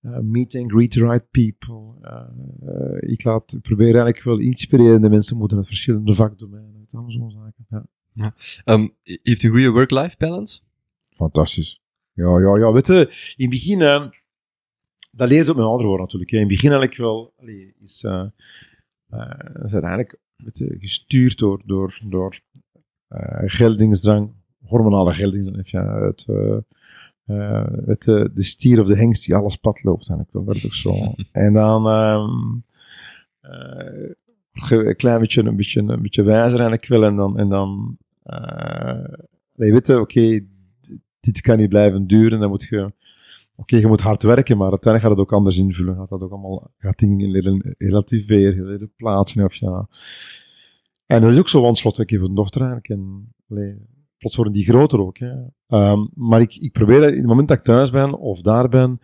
Uh, meet and greet the right people. Uh, uh, ik laat, probeer eigenlijk wel inspirerende mensen moeten uit verschillende vakdomeinen. Het allemaal zo'n zaken. Ja. Um, heeft u een goede work-life balance? Fantastisch. Ja, ja, ja. Weet je, in het begin, uh, dat leert op mijn ouder worden natuurlijk. Hè. In het begin eigenlijk wel, allee, is, uh, uh, zijn eigenlijk weet je, gestuurd door, door, door geldingsdrang, hormonale geldingsdrang. Ja, het, eh, het, de, de stier of de hengst die alles pad loopt. Wil dat ook zo. [laughs] en dan eh, een klein beetje, een beetje, een beetje wijzer en ik wil en dan, en dan eh nee, weet je, oké, dit kan niet blijven duren, dan moet je, oké, je moet hard werken, maar uiteindelijk gaat het ook anders invullen, gaat dat ook allemaal, gaat dingen leren relativeren, plaatsen, of ja. En dat is ook zo, want slot, ik heb een dochter eigenlijk, plots worden die groter ook, hè. Ehm, maar ik, ik probeer in het moment dat ik thuis ben, of daar ben,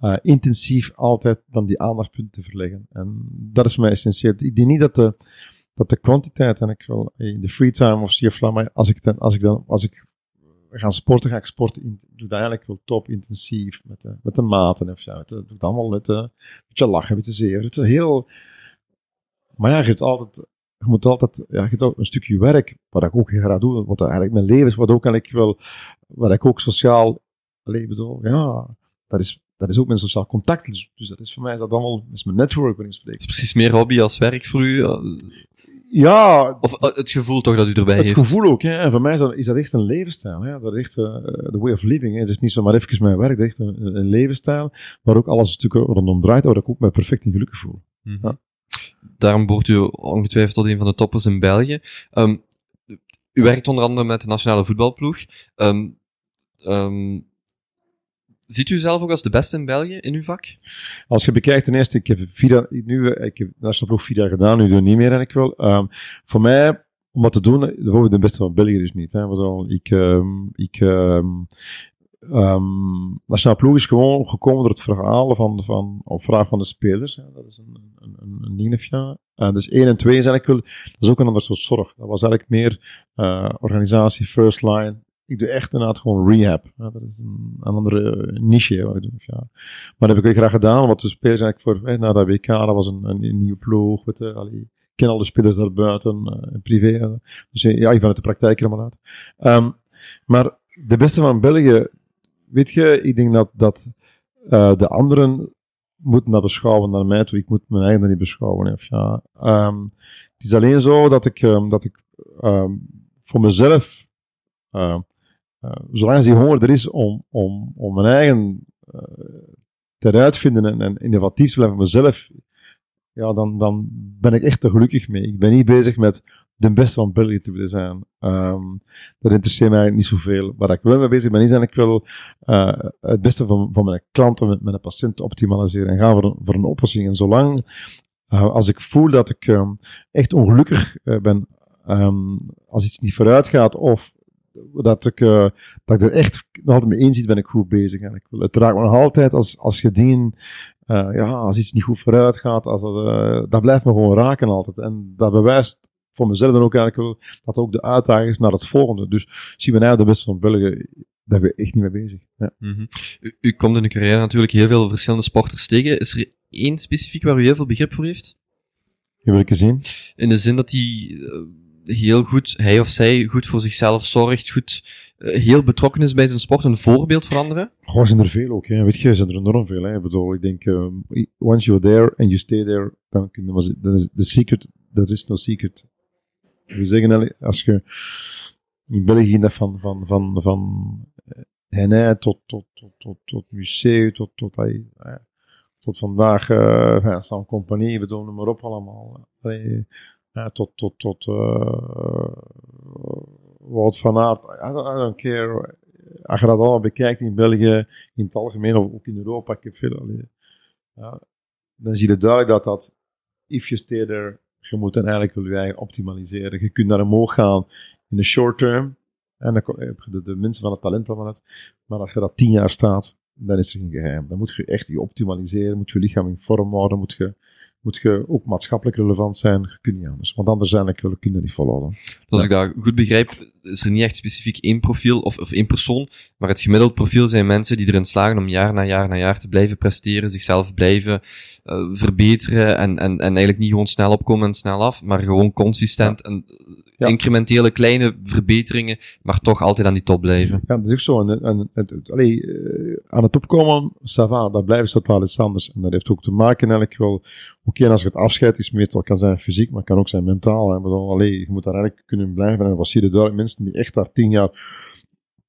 eh, intensief altijd dan die aandachtspunten te verleggen. En dat is voor mij essentieel. Ik denk niet dat de, dat de kwantiteit, en ik wil eh, in de free time of CFLA, maar als ik dan, als ik dan, als ik ga sporten, ga ik sporten, in, doe dat eigenlijk wel top intensief, met de, met de maten, of ja, met de, doe het allemaal met de, met je lachen, met de zeer. Het is heel, maar ja, je hebt altijd, je moet altijd, ja, je hebt ook een stukje werk, wat ik ook graag doe, wat eigenlijk mijn leven is, wat ook eigenlijk wel, wat ik ook sociaal, alleen bedoel, ja, dat is, dat is ook mijn sociaal contact. Dus, dus dat is voor mij is dat allemaal, is mijn network waarin ik spreek. Het is precies meer hobby als werk voor u. Ja, Of eh, het gevoel toch dat u erbij het heeft. gevoel ook. Hè. En voor mij is dat, is dat echt een levensstijl. Hè. Dat is echt eh, de way of living. Hè. Het is niet zomaar even mijn werk, het is echt een, een levensstijl waar ook alles een stuk rondom draait, waar ik ook me perfect in gelukkig voel. Mhm. Ja. Daarom behoort u ongetwijfeld tot een van de toppers in België. Ehm, u werkt onder andere met de nationale voetbalploeg. Ehm, ehm, ziet u zelf ook als de beste in België in uw vak? Als je bekijkt, ten eerste, ik heb vier nu, ik heb ploeg vier jaar gedaan, nu doe ik niet meer en ik wel. Ehm, voor mij, om wat te doen, volgende de beste van België dus niet. Hè. Ik ehm, ik, ehm, ploeg is gewoon gekomen door het verhalen van, van, op vraag van de spelers. Hè. Dat is een, een, een, een ding, ja. En dus één en twee is eigenlijk wel, dat is ook een ander soort zorg. Dat was eigenlijk meer, eh, organisatie, first line. Ik doe echt inderdaad gewoon rehab. Ja, dat is een, andere niche hè, wat ik doe. Maar dat heb ik wel graag gedaan, want de spelers eigenlijk voor, hè, na dat WK, dat was een, een, nieuwe ploeg. Je, allee, ik ken al de spelers daarbuiten, eh, in privé. Dus eh, ja, vanuit de praktijk maar uit. Ehm, maar de beste van België, weet je, ik denk dat, dat eh, de anderen moeten dat beschouwen naar mij toe. Ik moet mijn eigen niet beschouwen. Of, ja. Ehm, het is alleen zo dat ik, ehm, dat ik voor mezelf, eh, zolang als die honger er is om, om, om mijn eigen eh, te uitvinden en, innovatief te blijven mezelf, ja, dan, dan ben ik echt er gelukkig mee. Ik ben niet bezig met de beste van België te willen zijn. Ehm, dat interesseert mij niet zoveel. Waar ik wel mee bezig ben, is eigenlijk wel eh, het beste van, van mijn klanten, met mijn patiënten optimaliseren en gaan voor een, voor een oplossing. En zolang eh, als ik voel dat ik ehm, echt ongelukkig eh, ben ehm, als iets niet vooruit gaat of dat ik, eh, dat ik er echt nog altijd mee eens zit, ben ik goed bezig. En ik wil, het raakt me nog altijd als, als je dingen, eh, ja, als iets niet goed vooruit gaat, als dat, eh, dat blijft me gewoon raken altijd. En dat bewijst voor mezelf dan ook eigenlijk wel dat ook de uitdaging is naar het volgende. Dus zien we nou de beste van België, daar ben we echt niet mee bezig. Ja. Mhm. U, u komt in uw carrière natuurlijk heel veel verschillende sporters tegen. Is er één specifiek waar u heel veel begrip voor heeft? In welke zin? In de zin dat eh, heel goed, hij of zij, goed voor zichzelf zorgt, goed, eh, heel betrokken is bij zijn sport, een voorbeeld voor anderen? Goh, zijn er veel ook. Hè. Weet je, zijn er enorm veel. Hè. Ik bedoel, ik denk, um, once you're there and you stay there, dan, is de secret, there is no secret. We zeggen, als je in België dat van, van, van, van Henné tot, tot, tot, tot, tot museum, tot, tot, eh, tot vandaag, uh, Compagnie, bedoel, noem maar op allemaal. Tot, tot, tot, uh, van Aert, I don't, care. Als je dat allemaal bekijkt in België, in het algemeen, of ook in Europa, ik heb veel, allee, ja, dan zie je duidelijk dat dat, if you stay there, je moet dan eigenlijk wel je optimaliseren. Je kunt naar omhoog gaan in de short term, en dan heb je de, mensen van het talent allemaal uit. Maar als je dat tien jaar staat, dan is er geen geheim. Dan moet je echt je optimaliseren, moet je lichaam in vorm houden, moet je, moet je ook maatschappelijk relevant zijn. Je kunt niet anders. Want anders zijn ik kun je niet volhouden. Dus als ik dat goed begrijp, is er niet echt specifiek één profiel of, of één persoon, maar het gemiddeld profiel zijn mensen die erin slagen om jaar na jaar na jaar te blijven presteren, zichzelf blijven uh, verbeteren en, en, en eigenlijk niet gewoon snel opkomen en snel af, maar gewoon consistent ja. en ja. incrementele kleine verbeteringen, maar toch altijd aan die top blijven. Ja, dat is ook zo. En, en, allee, uh, aan de top komen, ça va, dat blijft totaal iets anders. En dat heeft ook te maken eigenlijk wel, oké, okay, als je het afscheid is, meestal kan zijn fysiek, maar kan ook zijn mentaal. Hè. Bedoel, allee, je moet daar eigenlijk kunnen blijven. En wat zie je duidelijk, mensen die echt daar tien jaar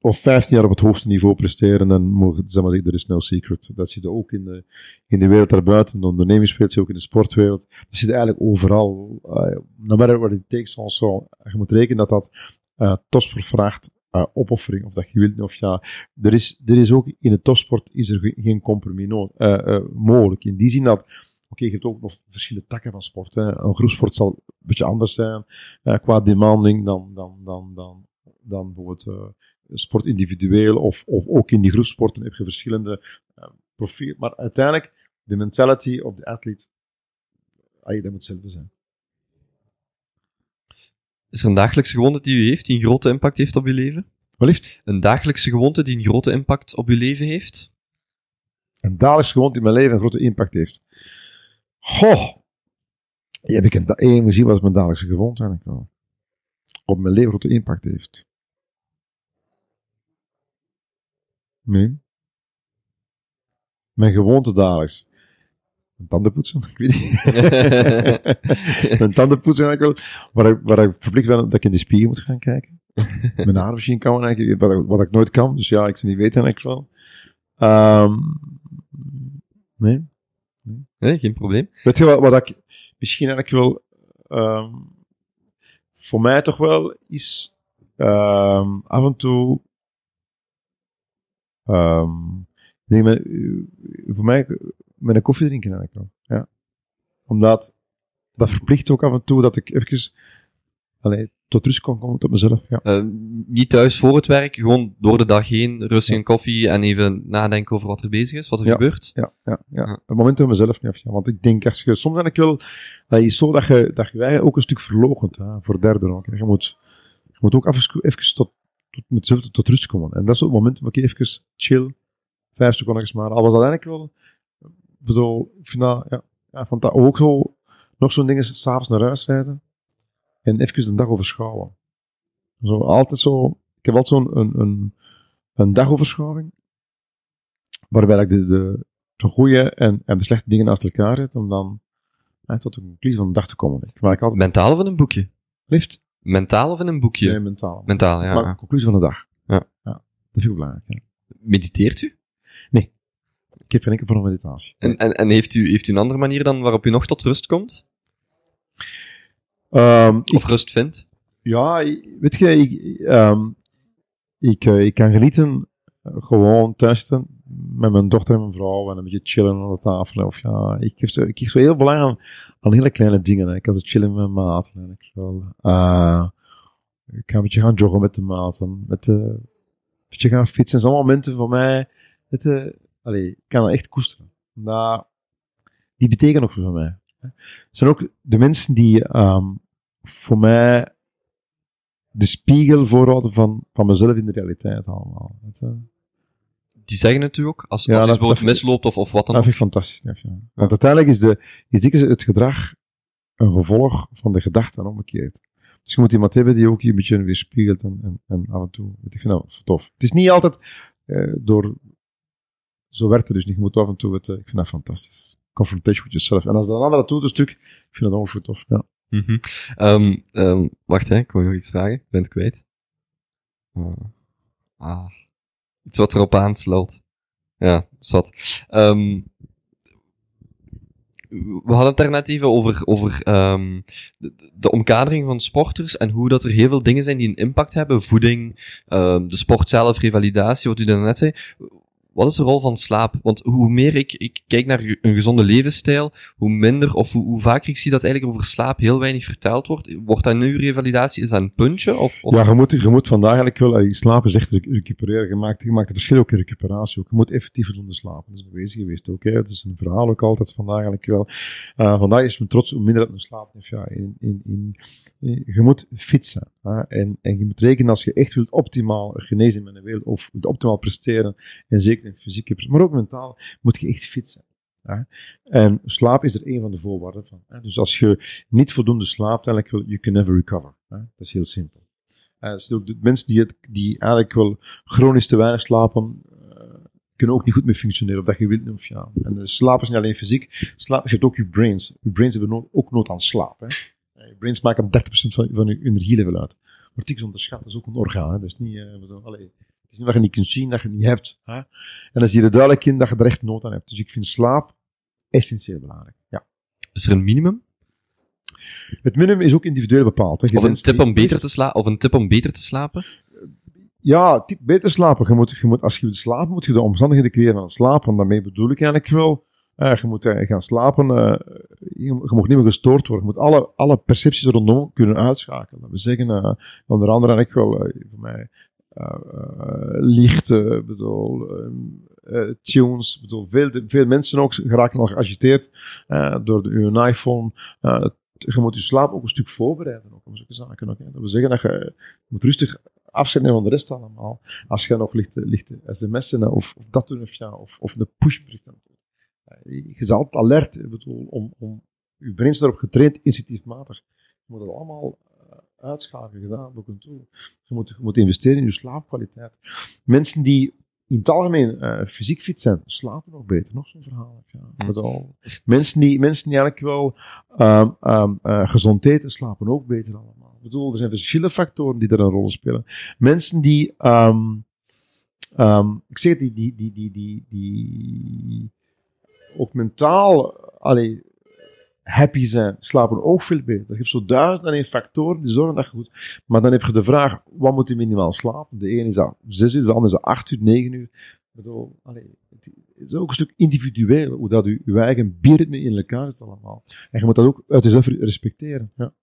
of 15 jaar op het hoogste niveau presteren, dan mogen zeg maar er is no secret. Dat zit ook in de, in de wereld daarbuiten, in de ondernemingswereld, zit ook in de sportwereld. Dat zit eigenlijk overal. Uh, no matter what it takes, also. Je moet rekenen dat dat uh, topsport vraagt uh, opoffering, of dat je wilt, of ja. Er is, er is ook in de topsport is er geen compromis mogelijk. In die zin dat Oké, je hebt ook nog verschillende takken van sport. Hè. Een groepsport zal een beetje anders zijn qua demanding dan, dan, dan, dan, dan bijvoorbeeld sport individueel of, of ook in die groepsporten heb je verschillende uh, profielen. Maar uiteindelijk, de mentality of de athlete, ah, dat moet hetzelfde zijn. Is er een dagelijkse gewoonte die u heeft, die een grote impact heeft op uw leven? Wat heeft? Een dagelijkse gewoonte die een grote impact op uw leven heeft? Een dagelijkse gewoonte in mijn leven een grote impact heeft. Goh! Ja, heb ik een energie was mijn dagelijkse gewoonte eigenlijk wel. Op mijn leven grote impact heeft. Nee. Mijn gewoonte dagelijks. Mijn tanden poetsen, [laughs] ik weet niet. mijn tanden poetsen eigenlijk wel. Waar ik, waar ik verplicht ben dat ik in de spiegel moet gaan kijken. mijn haar misschien kan eigenlijk, wat, wat ik nooit kan. Dus ja, ik zou niet weten eigenlijk wel. Um, nee. Nee, geen probleem. Weet je wat, wat ik misschien eigenlijk wel, um, voor mij toch wel is, um, af en toe, um, nee, maar, voor mij, met een koffie drinken eigenlijk wel. Ja. Omdat, dat verplicht ook af en toe dat ik even, allee, tot rust kan komen tot mezelf. Ja. Uh, niet thuis voor het werk, gewoon door de dag heen, rustig een koffie en even nadenken over wat er bezig is, wat er ja, gebeurt. Ja, ja, ja. ja. Een moment om mezelf niet af. Want ik denk, als je, soms ben ik wel, dat is zo dat je, dat je ook een stuk verlogend, hè, voor derden ook. Je moet, je moet ook even, even tot, met jezelf tot, tot, rust komen. En dat is het moment waar ik even chill, vijf seconden maar. Al was dat eigenlijk wel, bedoel, ik vind dat, ja, ja, vond dat ook zo, nog zo'n ding is, s'avonds naar huis rijden en even de dag overschouwen. Zo, altijd zo, ik heb altijd zo'n een, een, een dagoverschouwing, waarbij ik de, de, de goede en, en de slechte dingen naast elkaar zet, om dan eh, tot een conclusie van de dag te komen. Ik maak altijd... Mentaal in een boekje? Lift? Mentaal of in een boekje? Nee, mentaal. Mentaal, ja. Maar conclusie van de dag. Ja. ja. Dat is heel belangrijk, ja. Mediteert u? Nee. Ik heb geen enkele vorm van meditatie. En, en, en heeft, u, heeft u een andere manier dan waarop u nog tot rust komt? Um, of ik, rust vindt? Ja, weet je, ik, um, ik, uh, ik kan genieten gewoon testen met mijn dochter en mijn vrouw en een beetje chillen aan de tafel. Of ja, ik geef zo, ik geef zo heel belang aan, hele kleine dingen. Hè. Ik kan zo chillen met mijn. Ik, wel. Uh, ik ga een beetje gaan joggen met de maten. Met een beetje gaan fietsen. Dat zijn allemaal momenten voor mij. Het, uh, allee, ik kan dat echt koesteren. Dat, die betekenen ook voor mij. Het zijn ook de mensen die um, voor mij de spiegel voorhouden van, van mezelf in de realiteit allemaal. Die zeggen het u ook? Als, ja, als bijvoorbeeld misloopt of, of wat dan Dat vind ik fantastisch. Ja. Want uiteindelijk is, de, is dikwijls het gedrag een gevolg van de gedachten omgekeerd. Dus je moet iemand hebben die ook je een beetje weerspiegelt en, en, en af en toe. Ik vind dat tof. Het is niet altijd uh, door. Zo werkt het dus niet. Je moet af en toe het. Uh, ik vind dat fantastisch. Confrontation with yourself. En als dat een andere doet, een stuk. Ik vind dat ook voor tof. Ja. Mm -hmm. um, um, wacht, hè, ik wil nog iets vragen. Ik ben het kwijt. Uh, ah. Iets wat erop aansloot. Ja, zat. Um, we hadden het daar net even over, over um, de, de, omkadering van sporters en hoe dat er heel veel dingen zijn die een impact hebben. Voeding, um, de sport zelf, revalidatie, wat u daarnet zei. Wat is de rol van slaap? Want hoe meer ik, ik kijk naar een gezonde levensstijl, hoe minder of hoe, hoe vaker ik zie dat eigenlijk over slaap heel weinig verteld wordt. Wordt dat nu revalidatie? Is dat een puntje? Of, of? Ja, je moet, je moet vandaag eigenlijk wel, je slapen is echt recupereren. Je maakt, je maakt het verschil ook in recuperatie. Je moet effectief voldoende slapen. Dat is bewezen geweest ook. Hè. Het is een verhaal ook altijd vandaag eigenlijk wel. Uh, vandaag is men trots hoe minder dat men slaapt. Dus ja, in, in, in, je moet. Hè. En, en je moet rekenen als je echt wilt optimaal genezen met een wereld, of optimaal presteren, en zeker fysiek, maar ook mentaal, moet je echt fit zijn. En slaap is er een van de voorwaarden van. Dus als je niet voldoende slaapt, eigenlijk you can never recover. Dat is heel simpel. Ook de mensen die, het, die eigenlijk wel chronisch te weinig slapen, uh, kunnen ook niet goed meer functioneren, of dat je wilt. Of ja. En de slaap is niet alleen fysiek, slaap, je hebt ook je brains. Je brains hebben ook nood aan slaap. Hè? Je brains maken 30% van, van je energielevel uit. Wordt iets onderschat, dat is ook een orgaan. Hè? Dat is niet, uh, bedoel, allee, Het is niet dat je niet kunt zien, dat je het niet hebt. Hè? En dan zie je er duidelijk in dat je er echt nood aan hebt. Dus ik vind slaap essentieel belangrijk. Ja. Is er een minimum? Het minimum is ook individueel bepaald. Hè. Je Of een tip om beter te slapen? Of een tip om beter te slapen? Ja, tip, beter slapen. Je moet, je moet, als je wilt slapen, moet je de omstandigheden creëren van het slapen. Daarmee bedoel ik eigenlijk wel. eh, je moet eh, gaan slapen. eh, je, je mag niet meer gestoord worden. Je moet alle, alle percepties rondom kunnen uitschakelen. We zeggen eh, onder andere eigenlijk wel voor mij eh, eh, licht, eh, bedoel, eh, tunes. Bedoel, veel, veel mensen ook geraken al geagiteerd door de, hun iPhone. Je moet je slaap ook een stuk voorbereiden. Ook, om zulke zaken ook. Dat wil zeggen dat je, moet rustig afscheid van de rest allemaal. Als je nog lichte, lichte sms'en of, dat doen, of, ja, of, of de pushbericht het Je bent altijd alert, bedoel, om, om je brein is erop getraind, instinctiefmatig. Je moet het allemaal uitschakelen, gedaan ook en toe. Je moet, je moet investeren in je slaapkwaliteit. Mensen die in het algemeen eh, fysiek fit zijn, slapen nog beter. Nog zo'n verhaal. Ja, ik bedoel, mensen, die, mensen die eigenlijk wel eh, gezond eten, slapen ook beter allemaal. Ik bedoel, er zijn verschillende factoren die daar een rol spelen. Mensen die, ehm, ik zeg het, die, die, die, die, die, die ook mentaal, allee, happy zijn, slapen ook veel beter. Je hebt zo duizend en één factoren die zorgen dat je goed... Maar dan heb je de vraag, wat moet je minimaal slapen? De ene is dat zes uur, de andere is dat acht uur, negen uur. Het is ook een stuk individueel, hoe dat je, je eigen bierritme in elkaar zit allemaal. En je moet dat ook uit jezelf respecteren. Ja.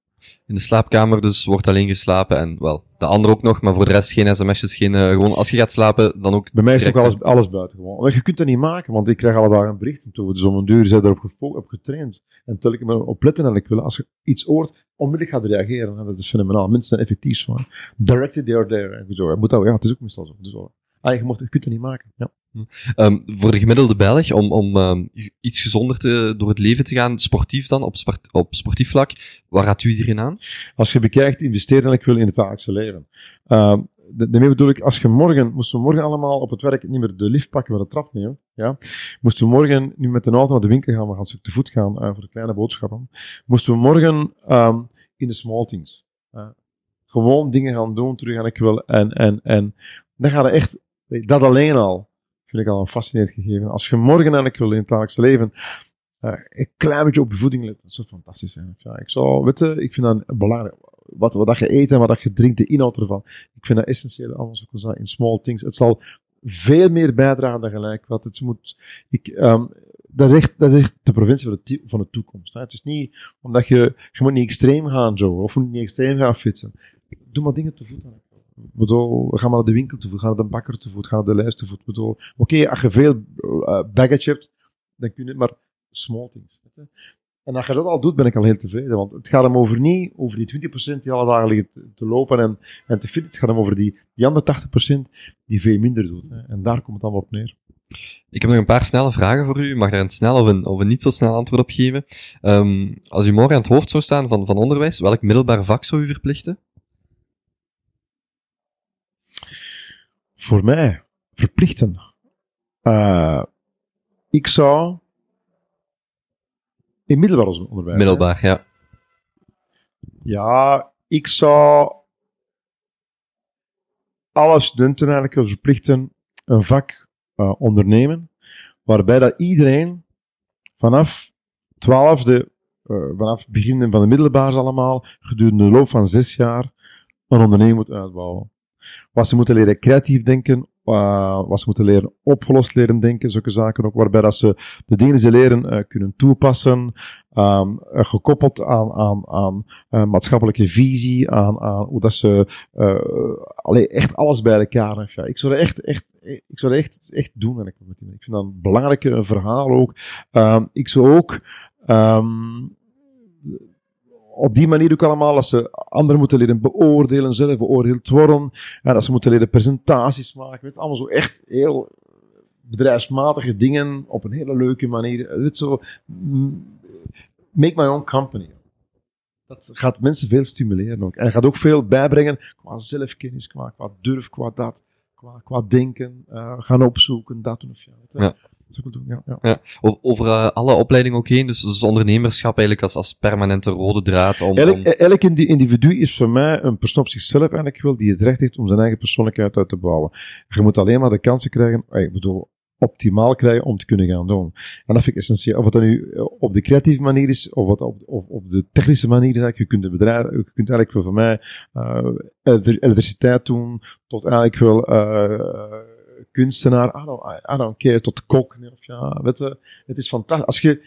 In de slaapkamer dus wordt alleen geslapen en wel, de ander ook nog, maar voor de rest geen sms'jes, geen, eh, gewoon als je gaat slapen, dan ook Bij mij is het ook alles, alles buiten gewoon. Maar je kunt dat niet maken, want ik krijg alle dagen berichten toe. Dus om een duur zijn erop op getraind. En tel ik me op letten en ik wil, als je iets hoort, onmiddellijk gaat reageren. En dat is fenomenaal. Mensen zijn effectief hè. Directed, they are there. En zo, moet dat, ja, het is ook meestal zo. Dus, zo. Ah, je, mocht, je kunt het niet maken. Ja. Ehm, voor de gemiddelde Belg, om, om ehm, iets gezonder te, door het leven te gaan, sportief dan, op, sport, op sportief vlak, waar gaat u iedereen aan? Als je bekijkt, investeer dan ik wil in het dagelijkse leven. Ehm, daarmee bedoel ik, als je morgen, moesten we morgen allemaal op het werk niet meer de lift pakken, maar de trap nemen, ja. Moesten we morgen nu met de auto naar de winkel gaan, we gaan stuk te voet gaan eh, voor de kleine boodschappen. Moesten we morgen ehm, in de small things. eh, gewoon dingen gaan doen, terug aan ik wil. En, en, en dan gaat het echt, dat alleen al, vind ik al een fascinerend gegeven. Als je morgen eigenlijk wil in het dagelijkse leven, eh, een klein beetje op je voeding let, dat zou fantastisch zijn. Ik zou, weet ik vind dat belangrijk. Wat, wat je eet en wat je drinkt, de inhoud ervan. Ik vind dat essentieel, zoals ik al in small things. Het zal veel meer bijdragen dan gelijk. Wat het moet, ik, ehm, dat, is echt, dat is de provincie van de, van de toekomst. Hè. Het is niet omdat je, je moet niet extreem gaan joggen of niet extreem gaan fietsen. Doe maar dingen te voet. aan. Bedoel, ga maar naar de winkel te voet, ga naar de bakker te voet, ga naar de lijst. Ik bedoel, oké, als je veel eh, baggage hebt, dan kun je maar small things. En als je dat al doet, ben ik al heel tevreden. Want het gaat hem over niet over die 20% die alle dagen liggen te, lopen en, en te fitten. Het gaat hem over die, die andere 80% die veel minder doet. Hè. En daar komt het allemaal op neer. Ik heb nog een paar snelle vragen voor u. U mag daar een snel of een, of een niet zo snel antwoord op geven. Ehm, als u morgen aan het hoofd zou staan van, van onderwijs, welk middelbaar vak zou u verplichten? Voor mij, verplichten. Eh, ik zou... In middelbaar onderwijs. hè. Middelbaar, ja. Ja, ik zou alle studenten eigenlijk verplichten een vak eh, ondernemen, waarbij dat iedereen vanaf twaalfde, eh vanaf het begin van de middelbaar allemaal, gedurende de loop van zes jaar, een onderneming moet uitbouwen. Wat ze moeten leren creatief denken, eh, wat ze moeten leren opgelost leren denken, zulke zaken ook, waarbij dat ze de dingen die ze leren eh, kunnen toepassen, Ehm, eh, gekoppeld aan, aan, aan maatschappelijke visie, aan, aan hoe dat ze allee, echt alles bij elkaar heeft. Ik zou dat echt, echt, ik zou dat echt, echt doen. En ik, vind dat een belangrijk verhaal ook. Ehm, ik zou ook ehm, op die manier ook allemaal, dat ze anderen moeten leren beoordelen, zelf beoordeeld worden. Ja, dat ze moeten leren presentaties maken. Weet, allemaal zo echt heel bedrijfsmatige dingen op een hele leuke manier. Weet, zo, mm, make my own company. Dat gaat mensen veel stimuleren ook. En gaat ook veel bijbrengen qua zelfkennis, qua, qua durf, qua dat, qua, qua denken, eh, gaan opzoeken, dat doen of ja. Ja. Dat zou ik wel doen, ja. ja. O- Over eh, alle opleidingen ook heen, dus, dus ondernemerschap eigenlijk als, als permanente rode draad om... Elk, om- elk indi- individu is voor mij een persoon op zichzelf eigenlijk wel, die het recht heeft om zijn eigen persoonlijkheid uit te bouwen. Je moet alleen maar de kansen krijgen, eh, ik bedoel, optimaal krijgen om te kunnen gaan doen. En dat vind ik essentieel. Of het dan nu eh, op de creatieve manier is, of wat op, op, op de technische manier is, eigenlijk, je kunt, de bedrijf, je kunt eigenlijk wel voor mij uh, elektriciteit doen, tot eigenlijk wel uh, kunstenaar, I don't, I don't care, tot kok. Of ja, weet je, het is fantastisch. Als je,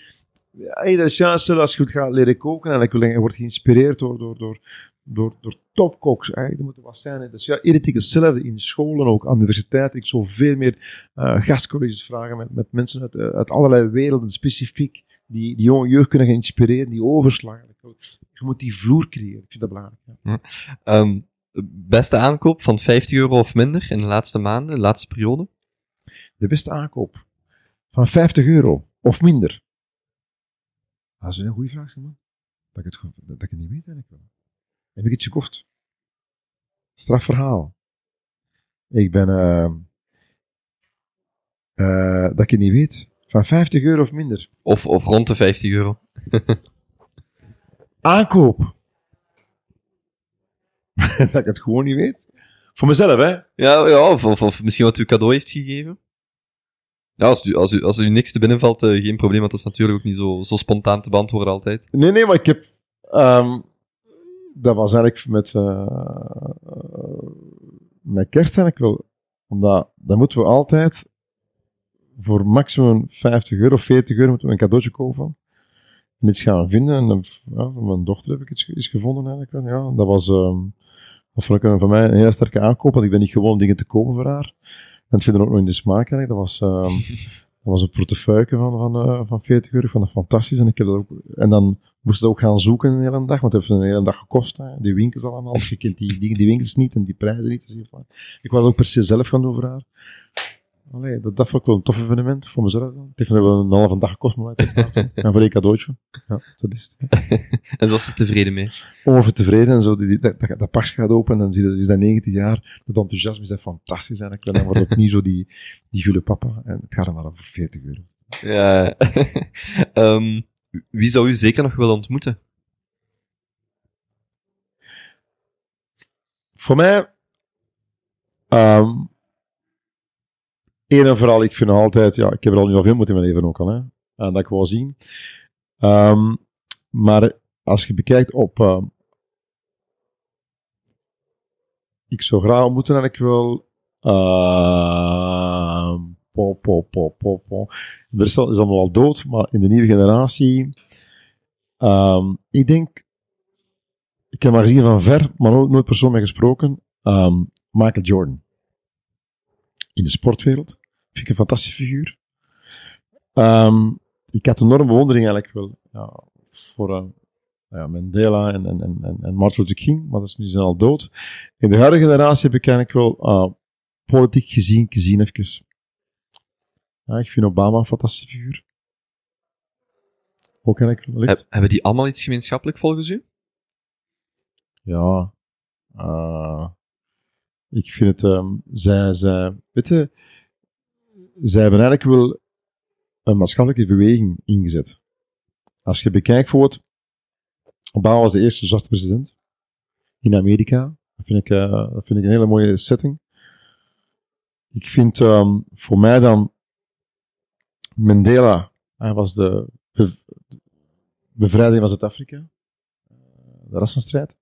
ja, dat als je goed gaat leren koken en je wordt geïnspireerd door, door, door, door, door topkoks. Eigenlijk, dat moet wat zijn. Dus ja, iedere keer hetzelfde in scholen, ook aan de universiteit. Ik zou veel meer uh, gastcolleges vragen met, met mensen uit, uit allerlei werelden, specifiek, die, die jonge jeugd kunnen gaan inspireren, die overslag. Je moet die vloer creëren. Ik vind dat belangrijk. Ja. Um, beste aankoop van 50 euro of minder in de laatste maanden, de laatste periode? De beste aankoop van 50 euro of minder. Dat is een goede vraag, man. Dat ik, het, dat ik het niet weet eigenlijk wel. Heb ik het gekocht? Strafverhaal. Ik ben, uh, uh, dat ik het niet weet. Van 50 euro of minder. Of, of rond de 50 euro. [laughs] Aankoop. [laughs] dat ik het gewoon niet weet. Voor mezelf, hè? Ja, ja of, of, of misschien wat u cadeau heeft gegeven. Ja, als u, als u, als u niks te binnen valt, uh, geen probleem, want dat is natuurlijk ook niet zo, zo spontaan te beantwoorden altijd. Nee, nee, maar ik heb... Um, dat was eigenlijk met, uh, met kerst eigenlijk wel. Omdat, dan moeten we altijd voor maximum 50 euro, 40 euro moeten we een cadeautje kopen. En iets gaan vinden. En dan, ja, van mijn dochter heb ik iets, iets gevonden eigenlijk. Ja, dat was, um, dat vond ik van mij een hele sterke aankoop, want ik ben niet gewoon dingen te kopen voor haar. En het vinden ook nog in de smaak eigenlijk. Dat was, um, [laughs] dat was een portefeuille van, van, uh, van 40 euro. Ik vond dat fantastisch. En, ik heb dat ook, en dan moest het ook gaan zoeken een hele dag, want het heeft een hele dag gekost. Hè. Die winkels allemaal. Je kent die, die, die winkels niet en die prijzen niet. Dus ik wou het ook per se zelf gaan doen voor haar. Allee, dat, dat vond ik wel een tof evenement voor mezelf. Dan. Het heeft wel een halve dag gekost, maar uiteraard. [laughs] En voor een cadeautje. Ja, dat is het. [laughs] En zo was er tevreden mee? Over tevreden en zo. Die, dat, dat, dat pas gaat open en dan zie je, is dat 19 jaar. Dat enthousiasme is dat fantastisch. En dan wordt het niet zo die, die gulle papa. En het gaat dan maar voor 40 euro. Ja. um, [laughs] wie zou u zeker nog willen ontmoeten? Voor mij, um, Eén en vooral, ik vind altijd, ja, ik heb er al nu al veel moeten in mijn leven ook al, hè. En dat ik wel zien. Um, maar als je bekijkt op, uh, ik zou graag ontmoeten en ik wil, uh, po, po, po, po, po. Is, is allemaal al dood, maar in de nieuwe generatie, um, ik denk, ik heb maar gezien van ver, maar nooit, nooit persoonlijk gesproken, Michael Jordan in de sportwereld. Vind ik een fantastische figuur. Um, ik had enorme bewondering eigenlijk wel ja, voor uh, ja, Mandela en, en, en, en Martin Luther King, maar dat is nu zijn al dood. In de huidige generatie heb ik eigenlijk wel uh, politiek gezien, gezien even. Ja, ik vind Obama een fantastische figuur. Ook eigenlijk hebben die allemaal iets gemeenschappelijk volgens u? Ja. Uh, ik vind het, um, zij, zij, hebben eigenlijk wel een maatschappelijke beweging ingezet. Als je bekijkt voor het, Obama was de eerste zwarte president in Amerika. Dat vind ik, dat vind ik een hele mooie setting. Ik vind um, voor mij dan Mandela, hij was de bev bevrijding van Zuid-Afrika. De rassenstrijd.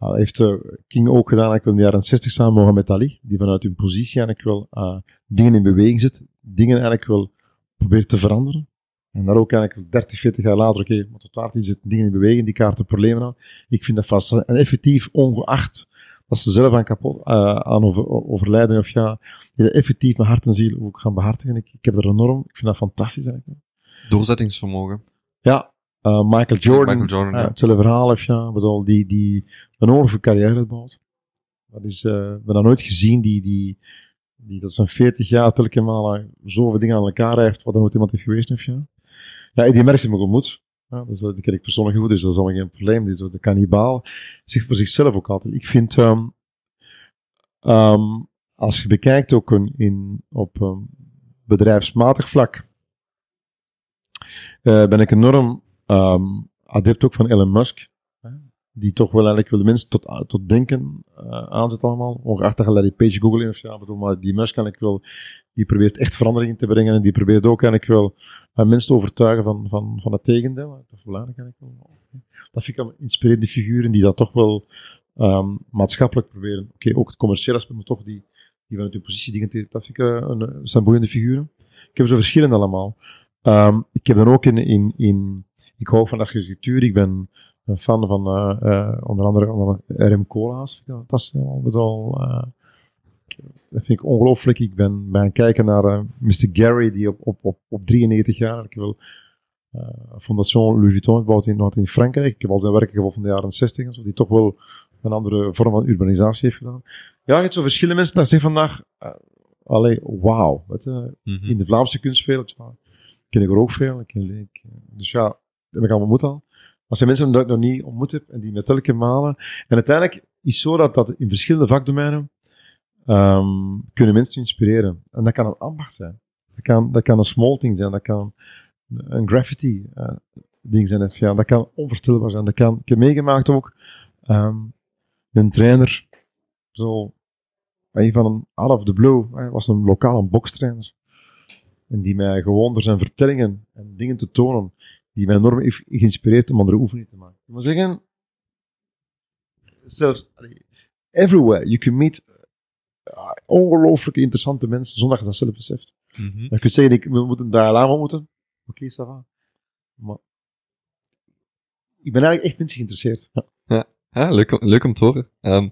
Uh, heeft uh, King ook gedaan, ik wil in de jaren 60 samen Mohammed Ali, die vanuit hun positie eigenlijk wel uh, dingen in beweging zet, dingen eigenlijk wel probeert te veranderen. En daar ook eigenlijk 30, 40 jaar later, oké, okay, maar tot waar die zitten dingen in beweging, die kaarten problemen aan. Ik vind dat vast. En effectief, ongeacht dat ze zelf aan kapot, uh, aan over, overlijden of ja, effectief met hart en ziel ook gaan behartigen. Ik, ik heb er enorm, ik vind dat fantastisch eigenlijk. Doorzettingsvermogen. Ja, uh, Michael Jordan. Michael Jordan, uh, hetzelfde verhaal heeft, ja. Bedoel, die, die een enorme carrière uitbouwt. Dat is, uh, we hebben dat nooit gezien, die, die, die tot zijn 40 jaar telkens maar zoveel dingen aan elkaar heeft, wat er nooit iemand heeft geweest heeft, ja. Ja, die merk je me ontmoet. Ja, dus, die ken ik persoonlijk goed, dus dat is allemaal geen probleem. Die is de kannibaal. Zich voor zichzelf ook altijd. Ik vind, um, um, als je bekijkt ook een, in, op um, bedrijfsmatig vlak eh, ben ik enorm ehm, adept ook van Elon Musk. Die toch wel eigenlijk wil de mensen tot, tot denken eh, aanzet allemaal. Ongeacht dat Larry Page Google in of bedoel, maar die Musk eigenlijk wel, die probeert echt verandering te brengen en die probeert ook eigenlijk wel eh, mensen te overtuigen van, van, van het tegendeel. Dat is belangrijk eigenlijk wel. Dat vind ik wel inspirerende figuren die dat toch wel ehm, maatschappelijk proberen. Oké, ook het commerciële aspect, maar toch die, die vanuit hun positie dingen dat vind ik eh, een, zijn boeiende figuren. Ik heb zo verschillende allemaal. Ehm, ik heb dan ook in, in, in, ik hou van architectuur, ik ben een fan van eh, eh, onder andere onder RM Cola's. Dat fantastisch, al al, eh, dat vind ik ongelooflijk. Ik ben bij een kijken naar Mr. Gary, die op, op, op, op 93 jaar, ik wil eh Fondation Louis Vuitton gebouwd in, had in Frankrijk. Ik heb al zijn werken gevolgd van de jaren 60 en zo, die toch wel een andere vorm van urbanisatie heeft gedaan. Ja, je hebt zo verschillende mensen daar zeggen vandaag, eh allee, wauw. Mhm. in de Vlaamse kunstwereld ken ik er ook veel. Ik ken, ik, dus ja, heb ik allemaal ontmoet al. Maar zijn mensen die ik nog niet ontmoet heb en die met elke malen. En uiteindelijk is zo dat, dat in verschillende vakdomeinen ehm, kunnen mensen inspireren. En dat kan een ambacht zijn. Dat kan, dat kan een smolting zijn. Dat kan een graffiti eh, ding zijn. Ja, dat kan onvoorstelbaar zijn. Dat kan, ik heb meegemaakt ook ehm, een trainer, zo, een van een out of the blue, hij was een lokale bokstrainer. En die mij gewoon door zijn vertellingen en dingen te tonen, die mij enorm heeft geïnspireerd om andere oefeningen te maken. Ik moet zeggen, zelfs, everywhere, you can meet uh, ongelooflijk interessante mensen, zonder dat je dat zelf beseft. Mhm. Je kunt zeggen, ik, we moeten Dalai Lama ontmoeten. Oké, ça va. Maar ik ben eigenlijk echt mensen geïnteresseerd. Ja. Ja, leuk, om- leuk om te horen. Ehm, eh,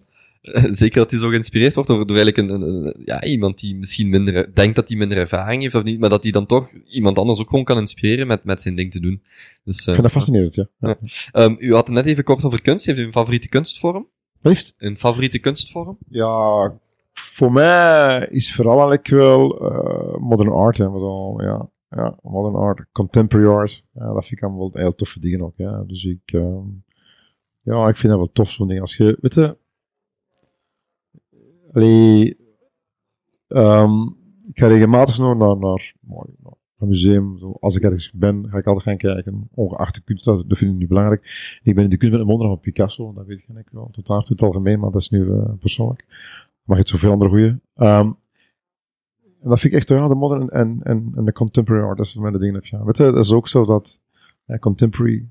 [laughs] zeker dat hij zo geïnspireerd wordt door, door eigenlijk een, een, een- ja, iemand die misschien minder, denkt dat hij minder ervaring heeft of niet, maar dat hij dan toch iemand anders ook gewoon kan inspireren met, met zijn ding te doen. Dus, Ik vind dat fascinerend, ja. ja. Ehm, u had het net even kort over kunst. Heeft u een favoriete kunstvorm? Liefst? Een favoriete kunstvorm? Ja, voor mij is vooral eigenlijk wel eh, modern art. Hè, wat ja, ja, modern art, contemporary art. Ja, dat vind ik allemaal wel heel toffe dingen ook. Ja. Dus ik, ehm, ja, ik vind dat wel tof, zo'n ding. Als je, weet je, ehm, ik ga regelmatig naar, naar, een museum. Zo, Als ik ergens ben, ga ik altijd gaan kijken. Ongeacht de kunst, dat, vind ik niet belangrijk. Ik ben in de kunst met een wonder van Picasso, dat weet ik wel. Tot daar het algemeen, maar dat is nu eh, persoonlijk. Maar je hebt zoveel andere goeie. Ehm, en dat vind ik echt, ja, de modern en, en, en de contemporary art, dat is voor mij de. Ja. Weet je, dat is ook zo dat eh, contemporary,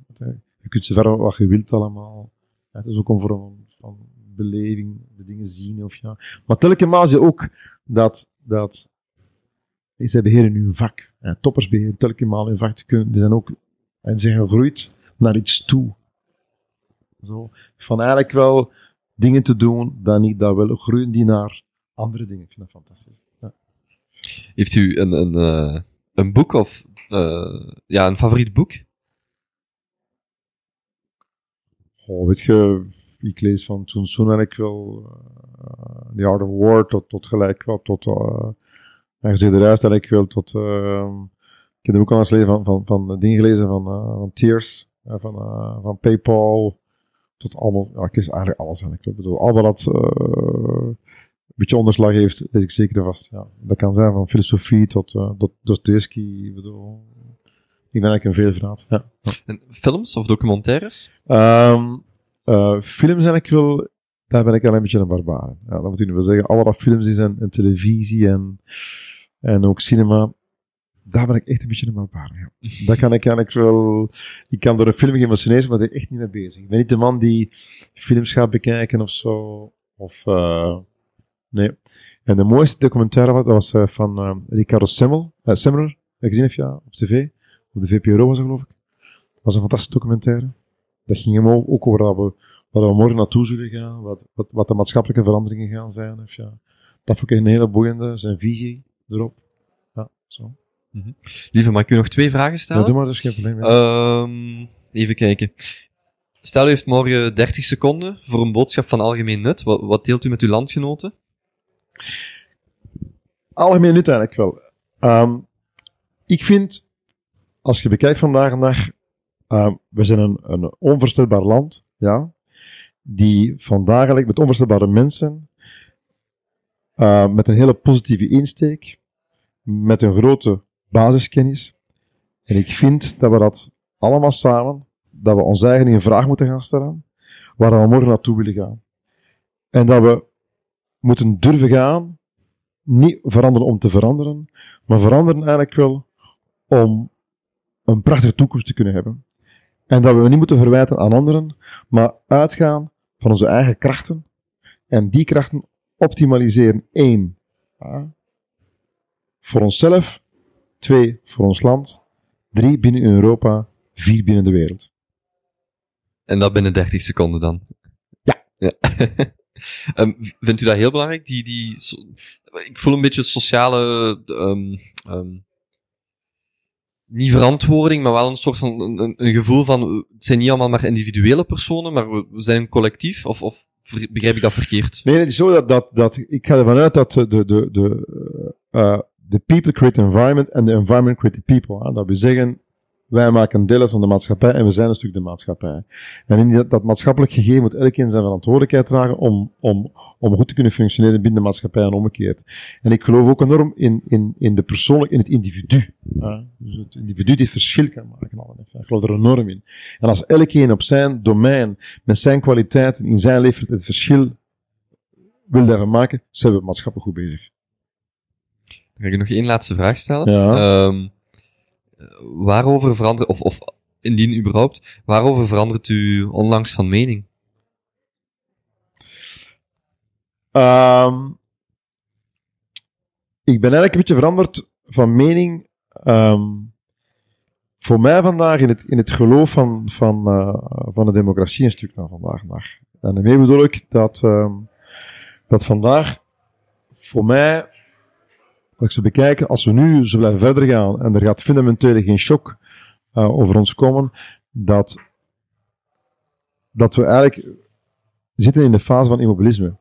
je, kunt ze verder wat je wilt allemaal. Ja, het is ook een vorm van beleving, de dingen zien of ja. Maar telkens ook dat, dat zij beheren nu een vak. Toppers beheren telkens hun vak te kunnen. Die zijn ook, en ze zijn gegroeid naar iets toe. Zo, van eigenlijk wel dingen te doen, dan niet, dat wel groeien die naar andere dingen. Ik vind dat fantastisch. Ja. Heeft u een, een, eh, een boek of, eh, ja, een favoriet boek? Oh, weet je, ik lees van Sun Tzu eigenlijk wel eh, The Art of War tot, tot gelijk wel tot uh, en zit eruit eigenlijk wel tot uh, ik heb ook al eens van, van, van dingen gelezen van, van Tears, van, van Paypal tot allemaal, ja, ik lees eigenlijk alles eigenlijk. Ik bedoel, allemaal dat een beetje onderslag heeft, lees ik zeker vast. Ja, dat kan zijn van filosofie tot, uh, tot Dostoevsky, ik bedoel, ik ben eigenlijk een veelvraat. Ja. En films of documentaires? Um, uh, films eigenlijk wel, daar ben ik al een beetje een barbaar. Ja, dat moet u nu wel zeggen. Alle films die zijn en televisie en, en ook cinema, daar ben ik echt een beetje een barbaar. Ja. [laughs] Daar kan ik eigenlijk wel, ik kan door een film geëmotioneerd maar daar ben ik echt niet mee bezig. Ik ben niet de man die films gaat bekijken of zo, of, uh, nee. En de mooiste documentaire was, was uh, van uh, Ricardo Semmel, uh, Semmeler, heb je gezien of ja, op tv, op de VPRO was dat geloof ik. Dat was een fantastische documentaire. Dat ging hem ook over dat we, waar we morgen naartoe zullen gaan, wat, wat, wat de maatschappelijke veranderingen gaan zijn. Of ja, dat vond ik een hele boeiende, zijn visie erop. Ja, zo. Mm-hmm. Lieve, mag ik u nog twee vragen stellen? Ja, doe maar, dat is geen probleem. Ja. Um, even kijken. Stel, u heeft morgen 30 seconden voor een boodschap van algemeen nut. Wat, wat deelt u met uw landgenoten? Algemeen nut eigenlijk wel. Um, ik vind, als je bekijkt vandaag en dag, uh, we zijn een, een onvoorstelbaar land, ja, die vandaag met onvoorstelbare mensen, uh, met een hele positieve insteek, met een grote basiskennis. En ik vind dat we dat allemaal samen, dat we ons eigen in vraag moeten gaan stellen, waar we morgen naartoe willen gaan. En dat we moeten durven gaan, niet veranderen om te veranderen, maar veranderen eigenlijk wel om een prachtige toekomst te kunnen hebben. En dat we niet moeten verwijten aan anderen, maar uitgaan van onze eigen krachten en die krachten optimaliseren. Eén, ja, voor onszelf. Twee, voor ons land. Drie, binnen Europa. Vier, binnen de wereld. En dat binnen 30 seconden dan? Ja. ja. [laughs] um, vindt u dat heel belangrijk? Die, die, so, ik voel een beetje sociale, um, um, niet verantwoording, maar wel een soort van, een, een, gevoel van, het zijn niet allemaal maar individuele personen, maar we, zijn een collectief, of, of begrijp ik dat verkeerd? Nee, het is zo dat, dat, dat ik ga ervan uit dat de, de, de, uh, the people create environment and the environment create the people. Hè? Dat we zeggen, wij maken deel uit van de maatschappij en we zijn een stuk de maatschappij. En in dat, dat maatschappelijk gegeven moet elkeen zijn verantwoordelijkheid dragen om, om, om goed te kunnen functioneren binnen de maatschappij en omgekeerd. En ik geloof ook enorm in, in, in de persoonlijk, in het individu. Hè? Dus het individu die verschil kan maken. Ik geloof er enorm in. En als elkeen op zijn domein, met zijn kwaliteiten, in zijn leven het verschil wil daarvan maken, zijn we maatschappelijk goed bezig. Dan ga ik nog één laatste vraag stellen. Ja. Um, waarover verandert, of, of indien überhaupt, waarover verandert u onlangs van mening? Um, ik ben eigenlijk een beetje veranderd van mening. Um, voor mij vandaag in het, in het geloof van, van, uh, van de democratie een stuk naar vandaag. En daarmee bedoel ik dat, um, dat vandaag voor mij, als ze bekijken, als we nu zo blijven verder gaan en er gaat fundamenteel geen shock uh, over ons komen, dat, dat we eigenlijk zitten in de fase van immobilisme.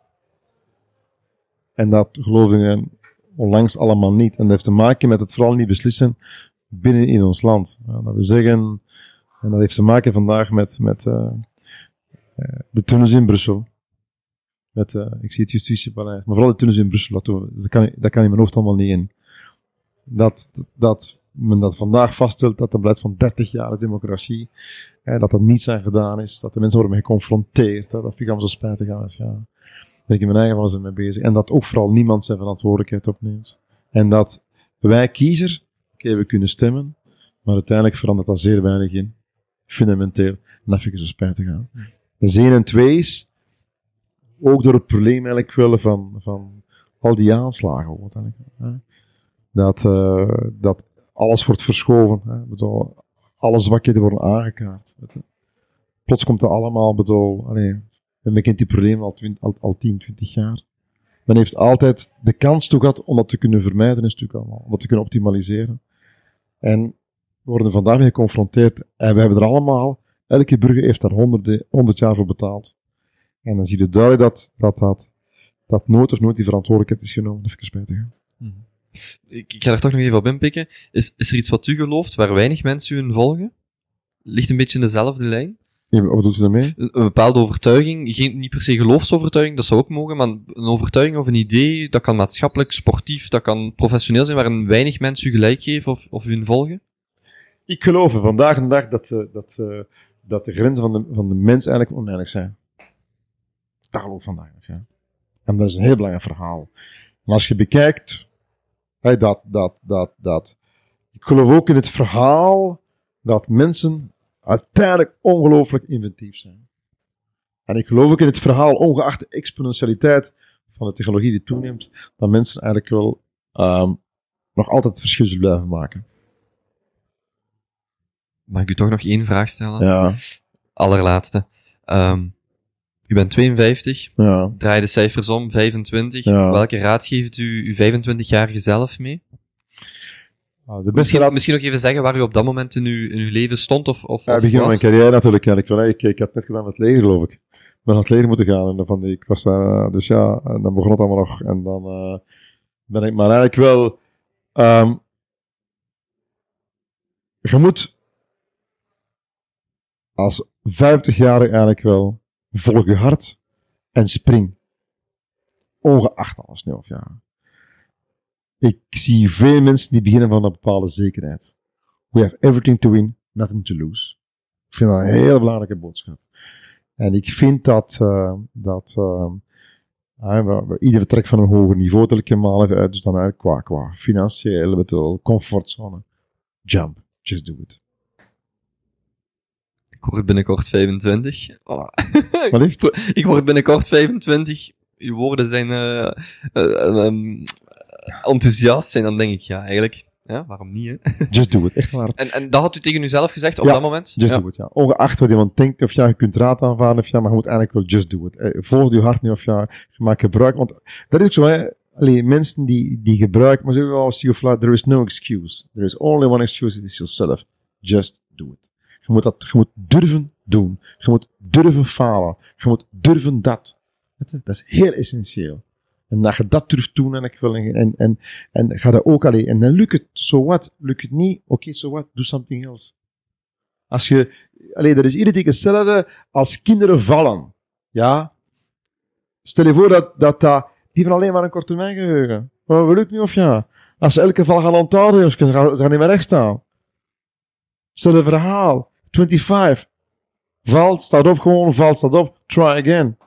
En dat geloofden ik onlangs allemaal niet. En dat heeft te maken met het vooral niet beslissen binnen in ons land. Dat we zeggen, en dat heeft te maken vandaag met, met uh, de tunnels in Brussel. Met, uh, ik zie het justitiepaleis, maar vooral de tunnels in Brussel, dat, dat, kan, dat kan in mijn hoofd allemaal niet in. Dat, dat, dat men dat vandaag vaststelt dat er beleid van 30 jaar democratie, hè, dat er niets aan gedaan is, dat de mensen worden mee geconfronteerd, hè, dat vind ik allemaal zo spijtig aan. Ja dat ik mijn eigen was ermee bezig. En dat ook vooral niemand zijn verantwoordelijkheid opneemt. En dat wij kiezer, oké, okay, we kunnen stemmen, maar uiteindelijk verandert dat zeer weinig in. Fundamenteel. En dat vind ik zo spijtig aan. De 1 en 2 is ook door het probleem eigenlijk wel van, van al die aanslagen. Hè? Dat, uh, dat alles wordt verschoven. Hè? Bedoel, alle zwakheden worden aangekaart. Plots komt er allemaal, bedoel, allee, en men kent die problemen al, 20, al, al 10, 20 jaar. Men heeft altijd de kans toe gehad om dat te kunnen vermijden, een stuk allemaal. Om dat te kunnen optimaliseren. En we worden vandaag geconfronteerd. En we hebben er allemaal, elke burger heeft daar honderden, honderd jaar voor betaald. En dan zie je duidelijk dat, dat, dat, dat nooit of nooit die verantwoordelijkheid is genomen. Even spijtig. Hmm. Ik, ik ga er toch nog even op inpikken. Is, is er iets wat u gelooft waar weinig mensen u in volgen? Ligt een beetje in dezelfde lijn? Wat doet u daarmee? Een, een bepaalde overtuiging, geen, niet per se geloofsovertuiging, dat zou ook mogen, maar een overtuiging of een idee, dat kan maatschappelijk, sportief, dat kan professioneel zijn, waar een weinig mensen u gelijk geven of, of u in volgen? Ik geloof er vandaag de dag dat, uh, dat, uh, dat de grenzen van de, van de mens eigenlijk oneindig zijn. Geloof ik vandaag ja. En dat is een heel belangrijk verhaal. En als je bekijkt, hey, dat, dat, dat, dat, ik geloof ook in het verhaal dat mensen uiteindelijk ongelooflijk inventief zijn. En ik geloof ook in het verhaal, ongeacht de exponentialiteit van de technologie die toeneemt, dat mensen eigenlijk wel um, nog altijd verschil blijven maken. Mag ik u toch nog één vraag stellen? Ja. Allerlaatste. Um, u bent 52, ja. draai de cijfers om, 25. Ja. Welke raad geeft u uw 25-jarige zelf mee? Ah, de Misschien, raad- misschien nog even zeggen waar u op dat moment in uw, in uw leven stond of, of, Ja, of begin van mijn carrière natuurlijk. wel. Ik, ik had net gedaan met het leger, geloof ik. Ik ben naar het leger moeten gaan. En dan van ik was daar, dus ja, en dan begon het allemaal nog. En dan uh, ben ik maar eigenlijk wel... Um, je moet als 50-jarige eigenlijk wel volg je hart en spring. Ongeacht alles nu of ja. ik zie veel mensen die beginnen van een bepaalde zekerheid. We have everything to win, nothing to lose. Ik vind dat een heel belangrijke boodschap. En ik vind dat, uh, dat uh, we, ieder van een hoger niveau tel ik hem even uit. Dus dan qua, qua financieel, bedoel, comfortzone. Jump. Just do it. Ik word binnenkort 25. Oh. [laughs] Wat heeft? ik word binnenkort 25. Uw woorden zijn uh, uh, um, enthousiast. En dan denk ik, ja, eigenlijk, ja, waarom niet, hè? [laughs] Just do it, echt waar. En, en dat had u tegen uzelf gezegd op Ja, dat moment? Just ja. do it, ja. Ongeacht wat iemand denkt, of ja, je kunt raad aanvaarden, of ja, maar je moet eigenlijk wel just do it. Eh, Volg je hart niet, of ja, je maakt gebruik. Want dat is ook zo, hè. Allee, mensen die, die gebruiken, maar zeggen, oh, see you fly, there is no excuse. There is only one excuse, it is yourself. Just do it. Je moet dat, je moet durven doen. Je moet durven falen. Je moet durven dat. Dat is heel essentieel. En dat je dat durft doen en ik wil, en, en, en ga dat ook alleen. En dan lukt het, so what? Lukt het niet? Oké, so what? Do something else. Als je, allee, dat is iedere keer hetzelfde als kinderen vallen. Ja? Stel je voor dat, dat, dat die van alleen maar een korte termijn geheugen. Lukt niet of ja? Als ze elke val gaan onthouden, ze gaan, ze niet meer recht staan. Een verhaal. 25. Valt, staat op gewoon, valt, staat op. Try again.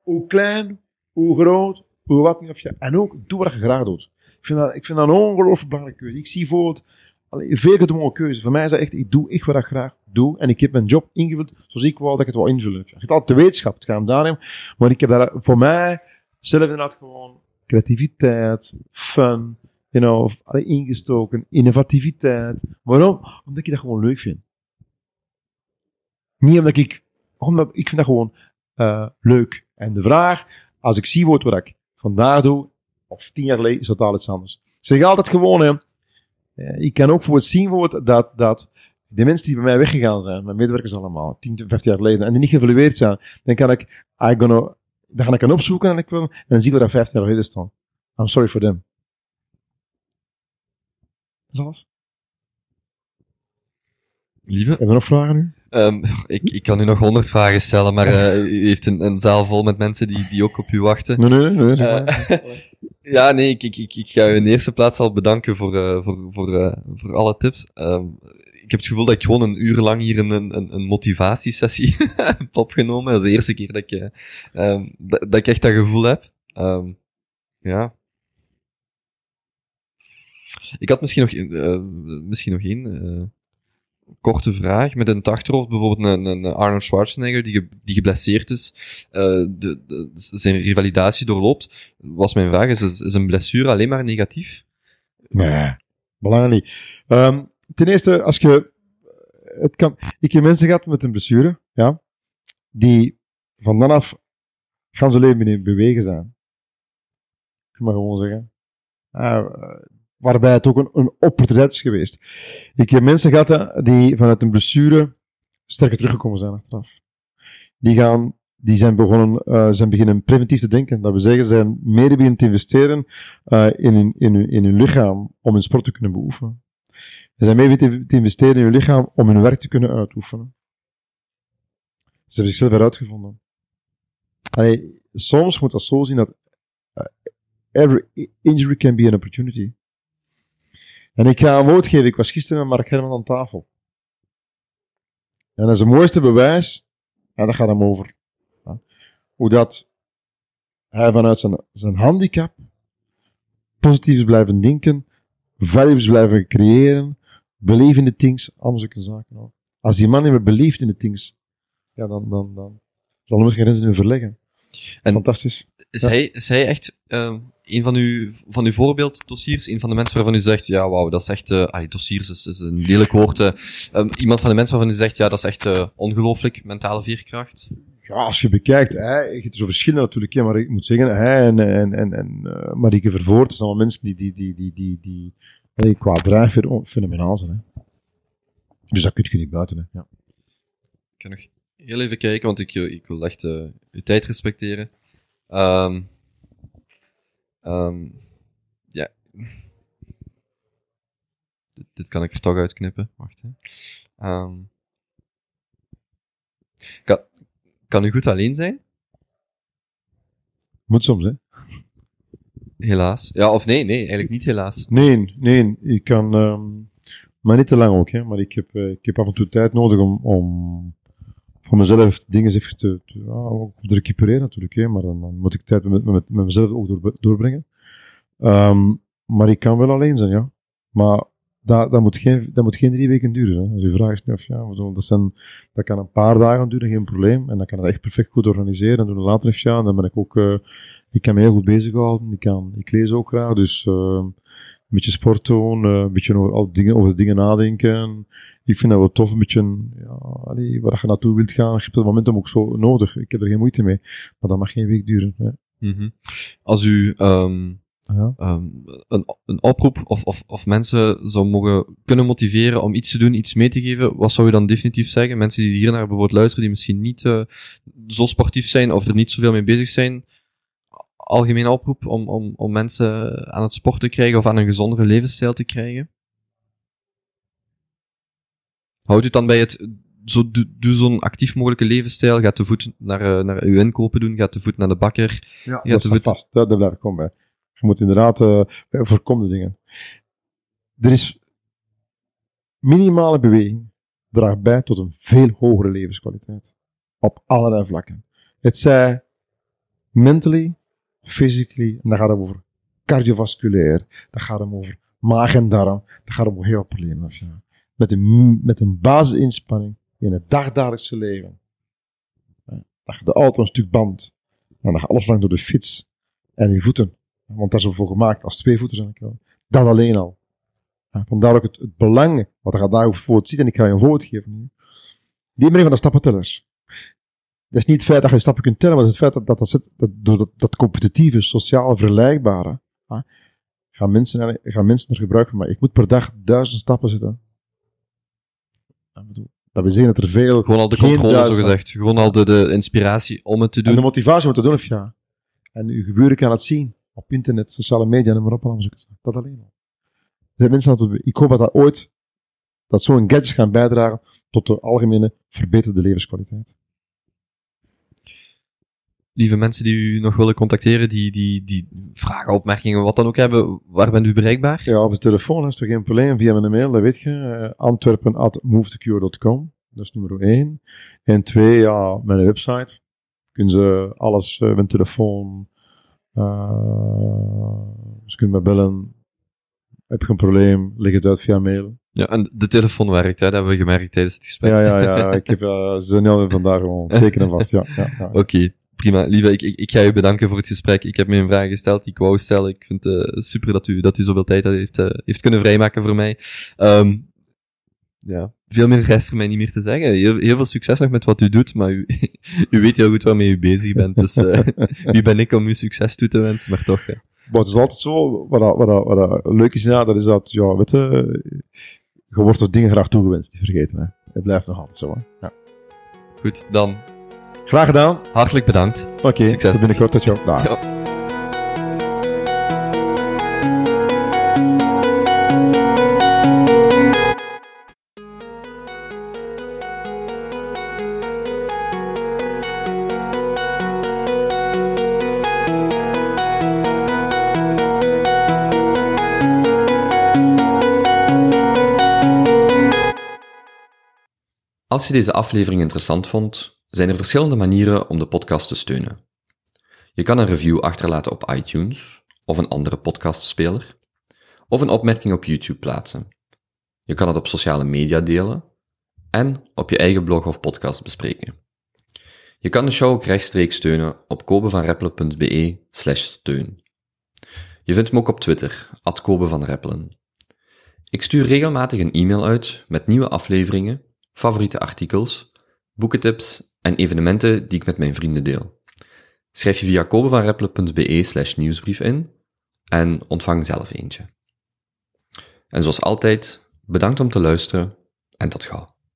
Hoe klein, hoe groot, hoe wat niet of ja. En ook, doe wat je graag doet. Ik vind dat, ik vind dat een ongelooflijk belangrijke keuze. Ik zie bijvoorbeeld, allee, veel gedwongen keuze. Voor mij is dat echt, ik doe echt wat ik graag doe. En ik heb mijn job ingevuld zoals ik wou dat ik het wou invullen. Je hebt altijd de wetenschap, het gaat hem daarin. Maar ik heb daar voor mij zelf inderdaad gewoon creativiteit, fun, you know, of, ingestoken, innovativiteit. Waarom? Omdat ik dat gewoon leuk vind. Niet omdat ik, omdat ik vind dat gewoon eh, leuk. En de vraag, als ik zie wat ik vandaag doe, of tien jaar geleden, is totaal iets anders. Zeg altijd gewoon, hè, eh, ik kan ook voor het zien dat, dat de mensen die bij mij weggegaan zijn, mijn medewerkers allemaal, 10, 15 jaar geleden, en die niet geëvalueerd zijn, dan kan ik, I dan ga ik aan opzoeken en ik en dan zie ik wat daar 15 jaar geleden staan. I'm sorry for them. Dat is alles. Lieve, Hebben we nog vragen nu? Ehm, ik, ik kan u nog honderd vragen stellen, maar eh, u heeft een, een zaal vol met mensen die, die ook op u wachten. Nee, nee, nee. zeg maar. Eh, [laughs] ja, nee, ik, ik, ik, ik ga u in de eerste plaats al bedanken voor, eh, voor, voor, eh, voor alle tips. Ehm, ik heb het gevoel dat ik gewoon een uur lang hier een, een, een motivatiesessie [laughs] heb opgenomen. Dat is de eerste keer dat ik, eh, ehm, dat, dat ik echt dat gevoel heb. Ehm, ja. Ik had misschien nog, eh, misschien nog één eh, korte vraag. Met in het achterhoofd bijvoorbeeld een, een een Arnold Schwarzenegger die, die geblesseerd is, eh, de, de, zijn revalidatie doorloopt. Was mijn vraag, is, is een blessure alleen maar negatief? Nee, belangrijk niet. Ehm, ten eerste, als je, het kan, ik heb mensen gehad met een blessure, ja, die van dan af gaan ze leven niet bewegen zijn. Ik mag gewoon zeggen. Ah, waarbij het ook een, een opportuniteit is geweest. Ik heb mensen gehad die vanuit een blessure sterker teruggekomen zijn achteraf. Die gaan, die zijn begonnen, eh, zijn beginnen preventief te denken. Dat we zeggen, zijn meer beginnen te investeren uh, in, hun, in, hun, in hun lichaam om hun sport te kunnen beoefenen. Ze zijn mee te, te investeren in hun lichaam om hun werk te kunnen uitoefenen. Ze hebben zichzelf eruit gevonden. Allee, soms moet dat zo zien dat uh, every injury can be an opportunity. En ik ga een woord geven. Ik was gisteren met Mark Herman aan tafel. En dat is het mooiste bewijs. En dat gaat hem over. Ja, hoe dat hij vanuit zijn, zijn handicap positief blijven denken, values blijven creëren, beleven in de things, allemaal zulke zaken. ook. Als die man niet meer beleeft in de things, ja, dan, dan, dan zal hij geen grenzen meer verleggen. En- Fantastisch. Is, Ja. hij, is hij echt ehm, een van uw, van uw voorbeelddossiers? Een van de mensen waarvan u zegt, ja, wauw, dat is echt... ah, dossiers is, is een lelijk woord. eh. Ehm, iemand van de mensen waarvan u zegt, ja, dat is echt eh, ongelooflijk, mentale veerkracht. Ja, als je bekijkt, hè, je hebt zo verschillen natuurlijk, ja, maar ik moet zeggen, hij en, en, en, en uh, Marieke Vervoort, dat zijn allemaal mensen die, die, die, die, die, die, die qua drijfveer on- fenomenaal zijn. Hè. Dus dat kun je niet buiten. Hè. Ja. Ik ga nog heel even kijken, want ik, ik wil echt uw tijd respecteren. Ehm ehm, ja. Dit, dit kan ik er toch uitknippen. Wacht, hè. Ehm kan, kan u goed alleen zijn? Moet soms, hè. Helaas. Ja, of nee, nee, eigenlijk niet helaas. Nee, nee, ik kan, ehm, maar niet te lang ook, hè. Maar ik heb, eh, ik heb af en toe tijd nodig om, om voor mezelf dingen even te, te, recupereren natuurlijk, hè. Maar dan, dan moet ik tijd met, met, met mezelf ook door, doorbrengen. Ehm, maar ik kan wel alleen zijn, ja. Maar dat, dat, moet, geen, dat moet geen drie weken duren. Hè. Als u vraagt of ja, bedoel, dat, zijn, dat kan een paar dagen duren, geen probleem. En dan kan ik echt perfect goed organiseren. En doen later even, ja, dan ben ik ook, uh, ik kan me heel goed bezighouden. Ik, kan, ik lees ook graag, dus uh, een beetje sport doen, een beetje over, al dingen, over dingen nadenken. Ik vind dat wel tof, een beetje, ja, allee, waar je naartoe wilt gaan, je hebt dat momentum ook zo nodig. Ik heb er geen moeite mee. Maar dat mag geen week duren. Hè. Mm -hmm. Als u, um ja. Um, een, een oproep of, of, of mensen zou mogen kunnen motiveren om iets te doen, iets mee te geven, wat zou je dan definitief zeggen? Mensen die hier naar bijvoorbeeld luisteren, die misschien niet uh, zo sportief zijn of er niet zoveel mee bezig zijn, algemene oproep om, om, om mensen aan het sport te krijgen of aan een gezondere levensstijl te krijgen? Houdt u dan bij het zo, doe, doe zo'n actief mogelijke levensstijl. Ga te voet naar, uh, naar uw inkopen doen. Ga te voet naar de bakker. Ja, dat te voet... vast. Daar, daar blijf ik gewoon bij. Je moet inderdaad uh, voorkomen dingen. Er is minimale beweging draagt bij tot een veel hogere levenskwaliteit. Op allerlei vlakken. Het zij mentally, physically, en dan gaat het over cardiovasculair, dan gaat het over maag en darm, dan gaat het over heel problemen. Ja. Met, een, met een basisinspanning in het dagdagelijkse leven. Dat je de auto een stuk band, en dan gaat alles lang door de fiets en je voeten want daar is ervoor gemaakt als twee voeten zijn. Dat alleen al. Ja, vandaar ook het, het belang, wat er gaat daar voor het ziet, en ik ga je een voorbeeld geven. Die meneer van de stappentellers. Dat is niet het feit dat je stappen kunt tellen, maar het feit dat dat, dat, dat, door dat, dat competitieve, sociale, vergelijkbare, gaan, mensen, gaan mensen er gebruik van maken. Ik moet per dag duizend stappen zetten. Dat betekent dat er veel... Gewoon al de controle, zo gezegd. Gewoon al de, de inspiratie om het te doen. En de motivatie om het te doen, of ja. En uw geburen kan het zien op internet, sociale media en maar op. Allemaal dat alleen al. Er mensen dat, ik hoop dat dat ooit, dat zo'n gadget gaan bijdragen tot de algemene verbeterde levenskwaliteit. Lieve mensen die u nog willen contacteren, die, die, die vragen, opmerkingen, wat dan ook hebben, waar bent u bereikbaar? Ja, op de telefoon is toch geen probleem, via mijn mail, dat weet je. Uh, Antwerpen at movetocure.com, dat is nummer 1. En twee, ja, mijn website. Kunnen ze alles, uh, mijn telefoon, uh, ze kunnen me bellen. Heb je een probleem? Leg het uit via mail. Ja, en de telefoon werkt, hè? dat hebben we gemerkt tijdens het gesprek. Ja, ja, ja. ik heb, ze zijn heel vandaag gewoon. Zeker en vast, ja. ja, ja. [laughs] Oké, okay, prima. Lieve, ik, ik, ik, ga u bedanken voor het gesprek. Ik heb me een vraag gesteld die ik wou stellen. Ik vind het uh, super dat u, dat u zoveel tijd heeft, uh, heeft kunnen vrijmaken voor mij. Um, ja, veel meer rest er mij niet meer te zeggen. Heel, heel veel succes nog met wat u doet, maar u, [laughs] u weet heel goed waarmee u bezig bent. Dus uh, [laughs] wie ben ik om u succes toe te wensen, maar toch. Hè. Maar het is altijd zo, wat, dat, wat, dat, wat dat leuk is, ja, dat is dat, ja, weet je, je wordt door dingen graag toegewenst, niet vergeten. Hè. Het blijft nog altijd zo. Hè. Ja. Goed, dan. Graag gedaan. Hartelijk bedankt. Oké, okay, succes. binnenkort tot jou. Dag. Ja. Als je deze aflevering interessant vond, zijn er verschillende manieren om de podcast te steunen. Je kan een review achterlaten op iTunes of een andere podcastspeler, of een opmerking op YouTube plaatsen. Je kan het op sociale media delen en op je eigen blog of podcast bespreken. Je kan de show ook rechtstreeks steunen op kobevanreppelen.be slash steun. Je vindt me ook op Twitter, at. Ik stuur regelmatig een e-mail uit met nieuwe afleveringen favoriete artikels, boekentips en evenementen die ik met mijn vrienden deel. Schrijf je via kobevanreppelen.be slash nieuwsbrief in en ontvang zelf eentje. En zoals altijd, bedankt om te luisteren en tot gauw.